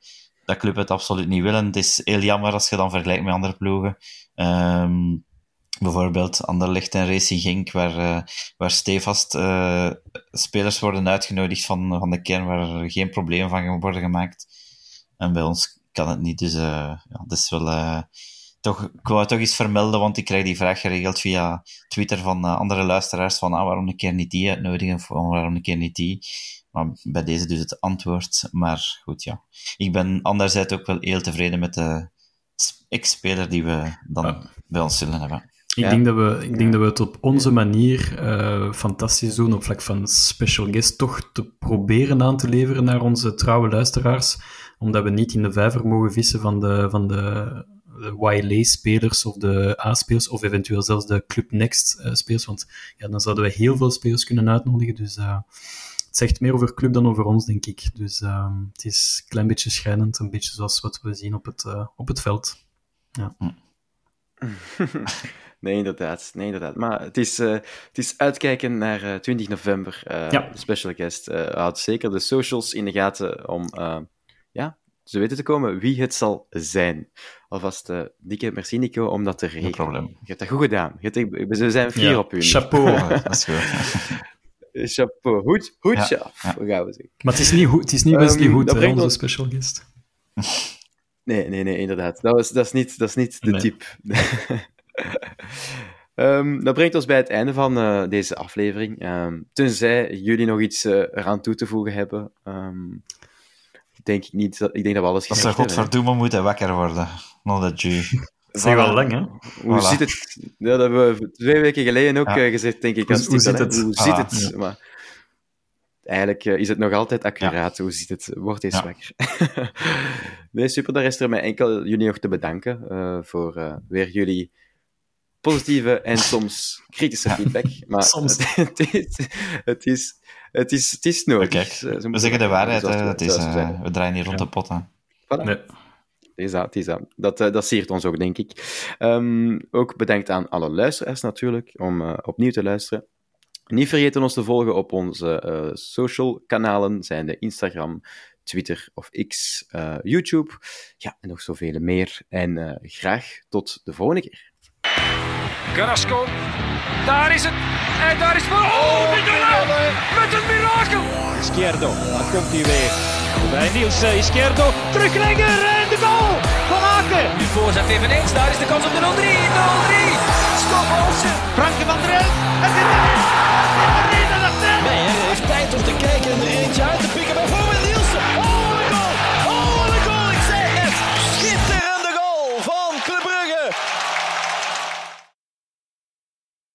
E: dat club het absoluut niet willen. Het is heel jammer als je dan vergelijkt met andere ploegen. Um, bijvoorbeeld Anderlecht en Racing Genk, waar, uh, waar stevast uh, spelers worden uitgenodigd van, van de kern, waar er geen probleem van worden gemaakt. En bij ons kan het niet, dus uh, ja, dat is wel... toch, ik wou toch iets vermelden, want ik krijg die vraag geregeld via Twitter van andere luisteraars, van ah, waarom een keer niet die uitnodigen, of waarom een keer niet die. Maar bij deze dus het antwoord. Maar goed, ja. Ik ben anderzijds ook wel heel tevreden met de ex-speler die we dan ja. bij ons zullen hebben.
B: Ik, ja. denk dat we, ik denk dat we het op onze manier uh, fantastisch doen, op vlak van special guest, toch te proberen aan te leveren naar onze trouwe luisteraars, omdat we niet in de vijver mogen vissen van de, van de, de YLA-spelers of de A-spelers, of eventueel zelfs de Club Next-spelers, want ja, dan zouden we heel veel spelers kunnen uitnodigen, dus... Uh, het zegt meer over club dan over ons, denk ik. Dus uh, het is een klein beetje schijnend, een beetje zoals wat we zien op het, uh, op het veld. Ja.
A: nee, inderdaad. Nee, inderdaad. Maar het is, uh, het is uitkijken naar 20 november.
B: ja.
A: De special guest houdt zeker de socials in de gaten om ja, te weten te komen wie het zal zijn. Alvast dikke merci, Nico, om dat te regelen.
E: Geen probleem.
A: Je hebt dat goed gedaan. Je hebt, we zijn fier
B: ja.
A: op u.
B: Chapeau.
E: dat is goed.
A: Chapeau. Hoed, hoedje
E: Ja,
A: af,
E: ja.
A: gaan we zeggen.
B: Maar het is niet, goed, het is niet Wesley
A: Ehm,
B: Hoed, onze
A: ons-
B: special guest.
A: Nee, nee, nee, inderdaad. Dat, was, dat, is, niet, dat is niet de
B: Nee.
A: type. Ehm, dat brengt ons bij het einde van eh, deze aflevering. Ehm, tenzij jullie nog iets eh, eraan toe te voegen hebben. Ehm, denk ik niet. dat- Ik denk dat we alles
E: Dat ze
A: gezegd hebben. hè.
E: godverdomme moeten wakker worden. Not that you.
B: Dat is wel lang, hè?
A: Hoe
E: Voilà.
A: zit het? Ja, dat hebben we twee weken geleden ook
E: Ja.
A: eh, gezegd, denk ik.
B: Hoe-
A: als
B: hoe
A: hè.
B: het?
A: Hoe zit het? Maar eigenlijk eh, is het nog altijd accuraat. Hoe zit het? Wordt eens
E: Ja.
A: wakker. nee, super. Daar rest er mij enkel jullie nog te bedanken eh, voor eh, weer jullie positieve en soms kritische feedback. Maar
B: Soms.
A: Het, is, het, is, het, is, het is nodig.
E: Kijk,
A: Eh,
E: we zeggen de waarheid. hè.
A: we-
E: Het is,
A: we
E: eh, we draaien hier rond de pot. Hè.
A: Voilà.
B: Nee.
A: Het is dat, het is dat. Dat, eh, dat siert ons ook, denk ik. Ehm, ook bedankt aan alle luisteraars natuurlijk, om eh, opnieuw te luisteren. Niet vergeten ons te volgen op onze eh, social kanalen, zijn de Instagram, Twitter of X, eh, YouTube. Ja, en nog zoveel meer. En eh, graag tot de volgende keer.
C: Carrasco, daar is het. En daar is voor. Oh, Mignolet! Met een mirakel!
D: Izquierdo, dan komt hij weer. Bij Niels eh, Izquierdo, teruglegger en de goal van Aken.
G: Nu voorzet eveneens, daar is de kans op de 0-3. 0-3. Schop Olsen.
D: Franke van der Elf, het is erin! Het is erin en dat is
G: Nee, hij heeft tijd om te kijken.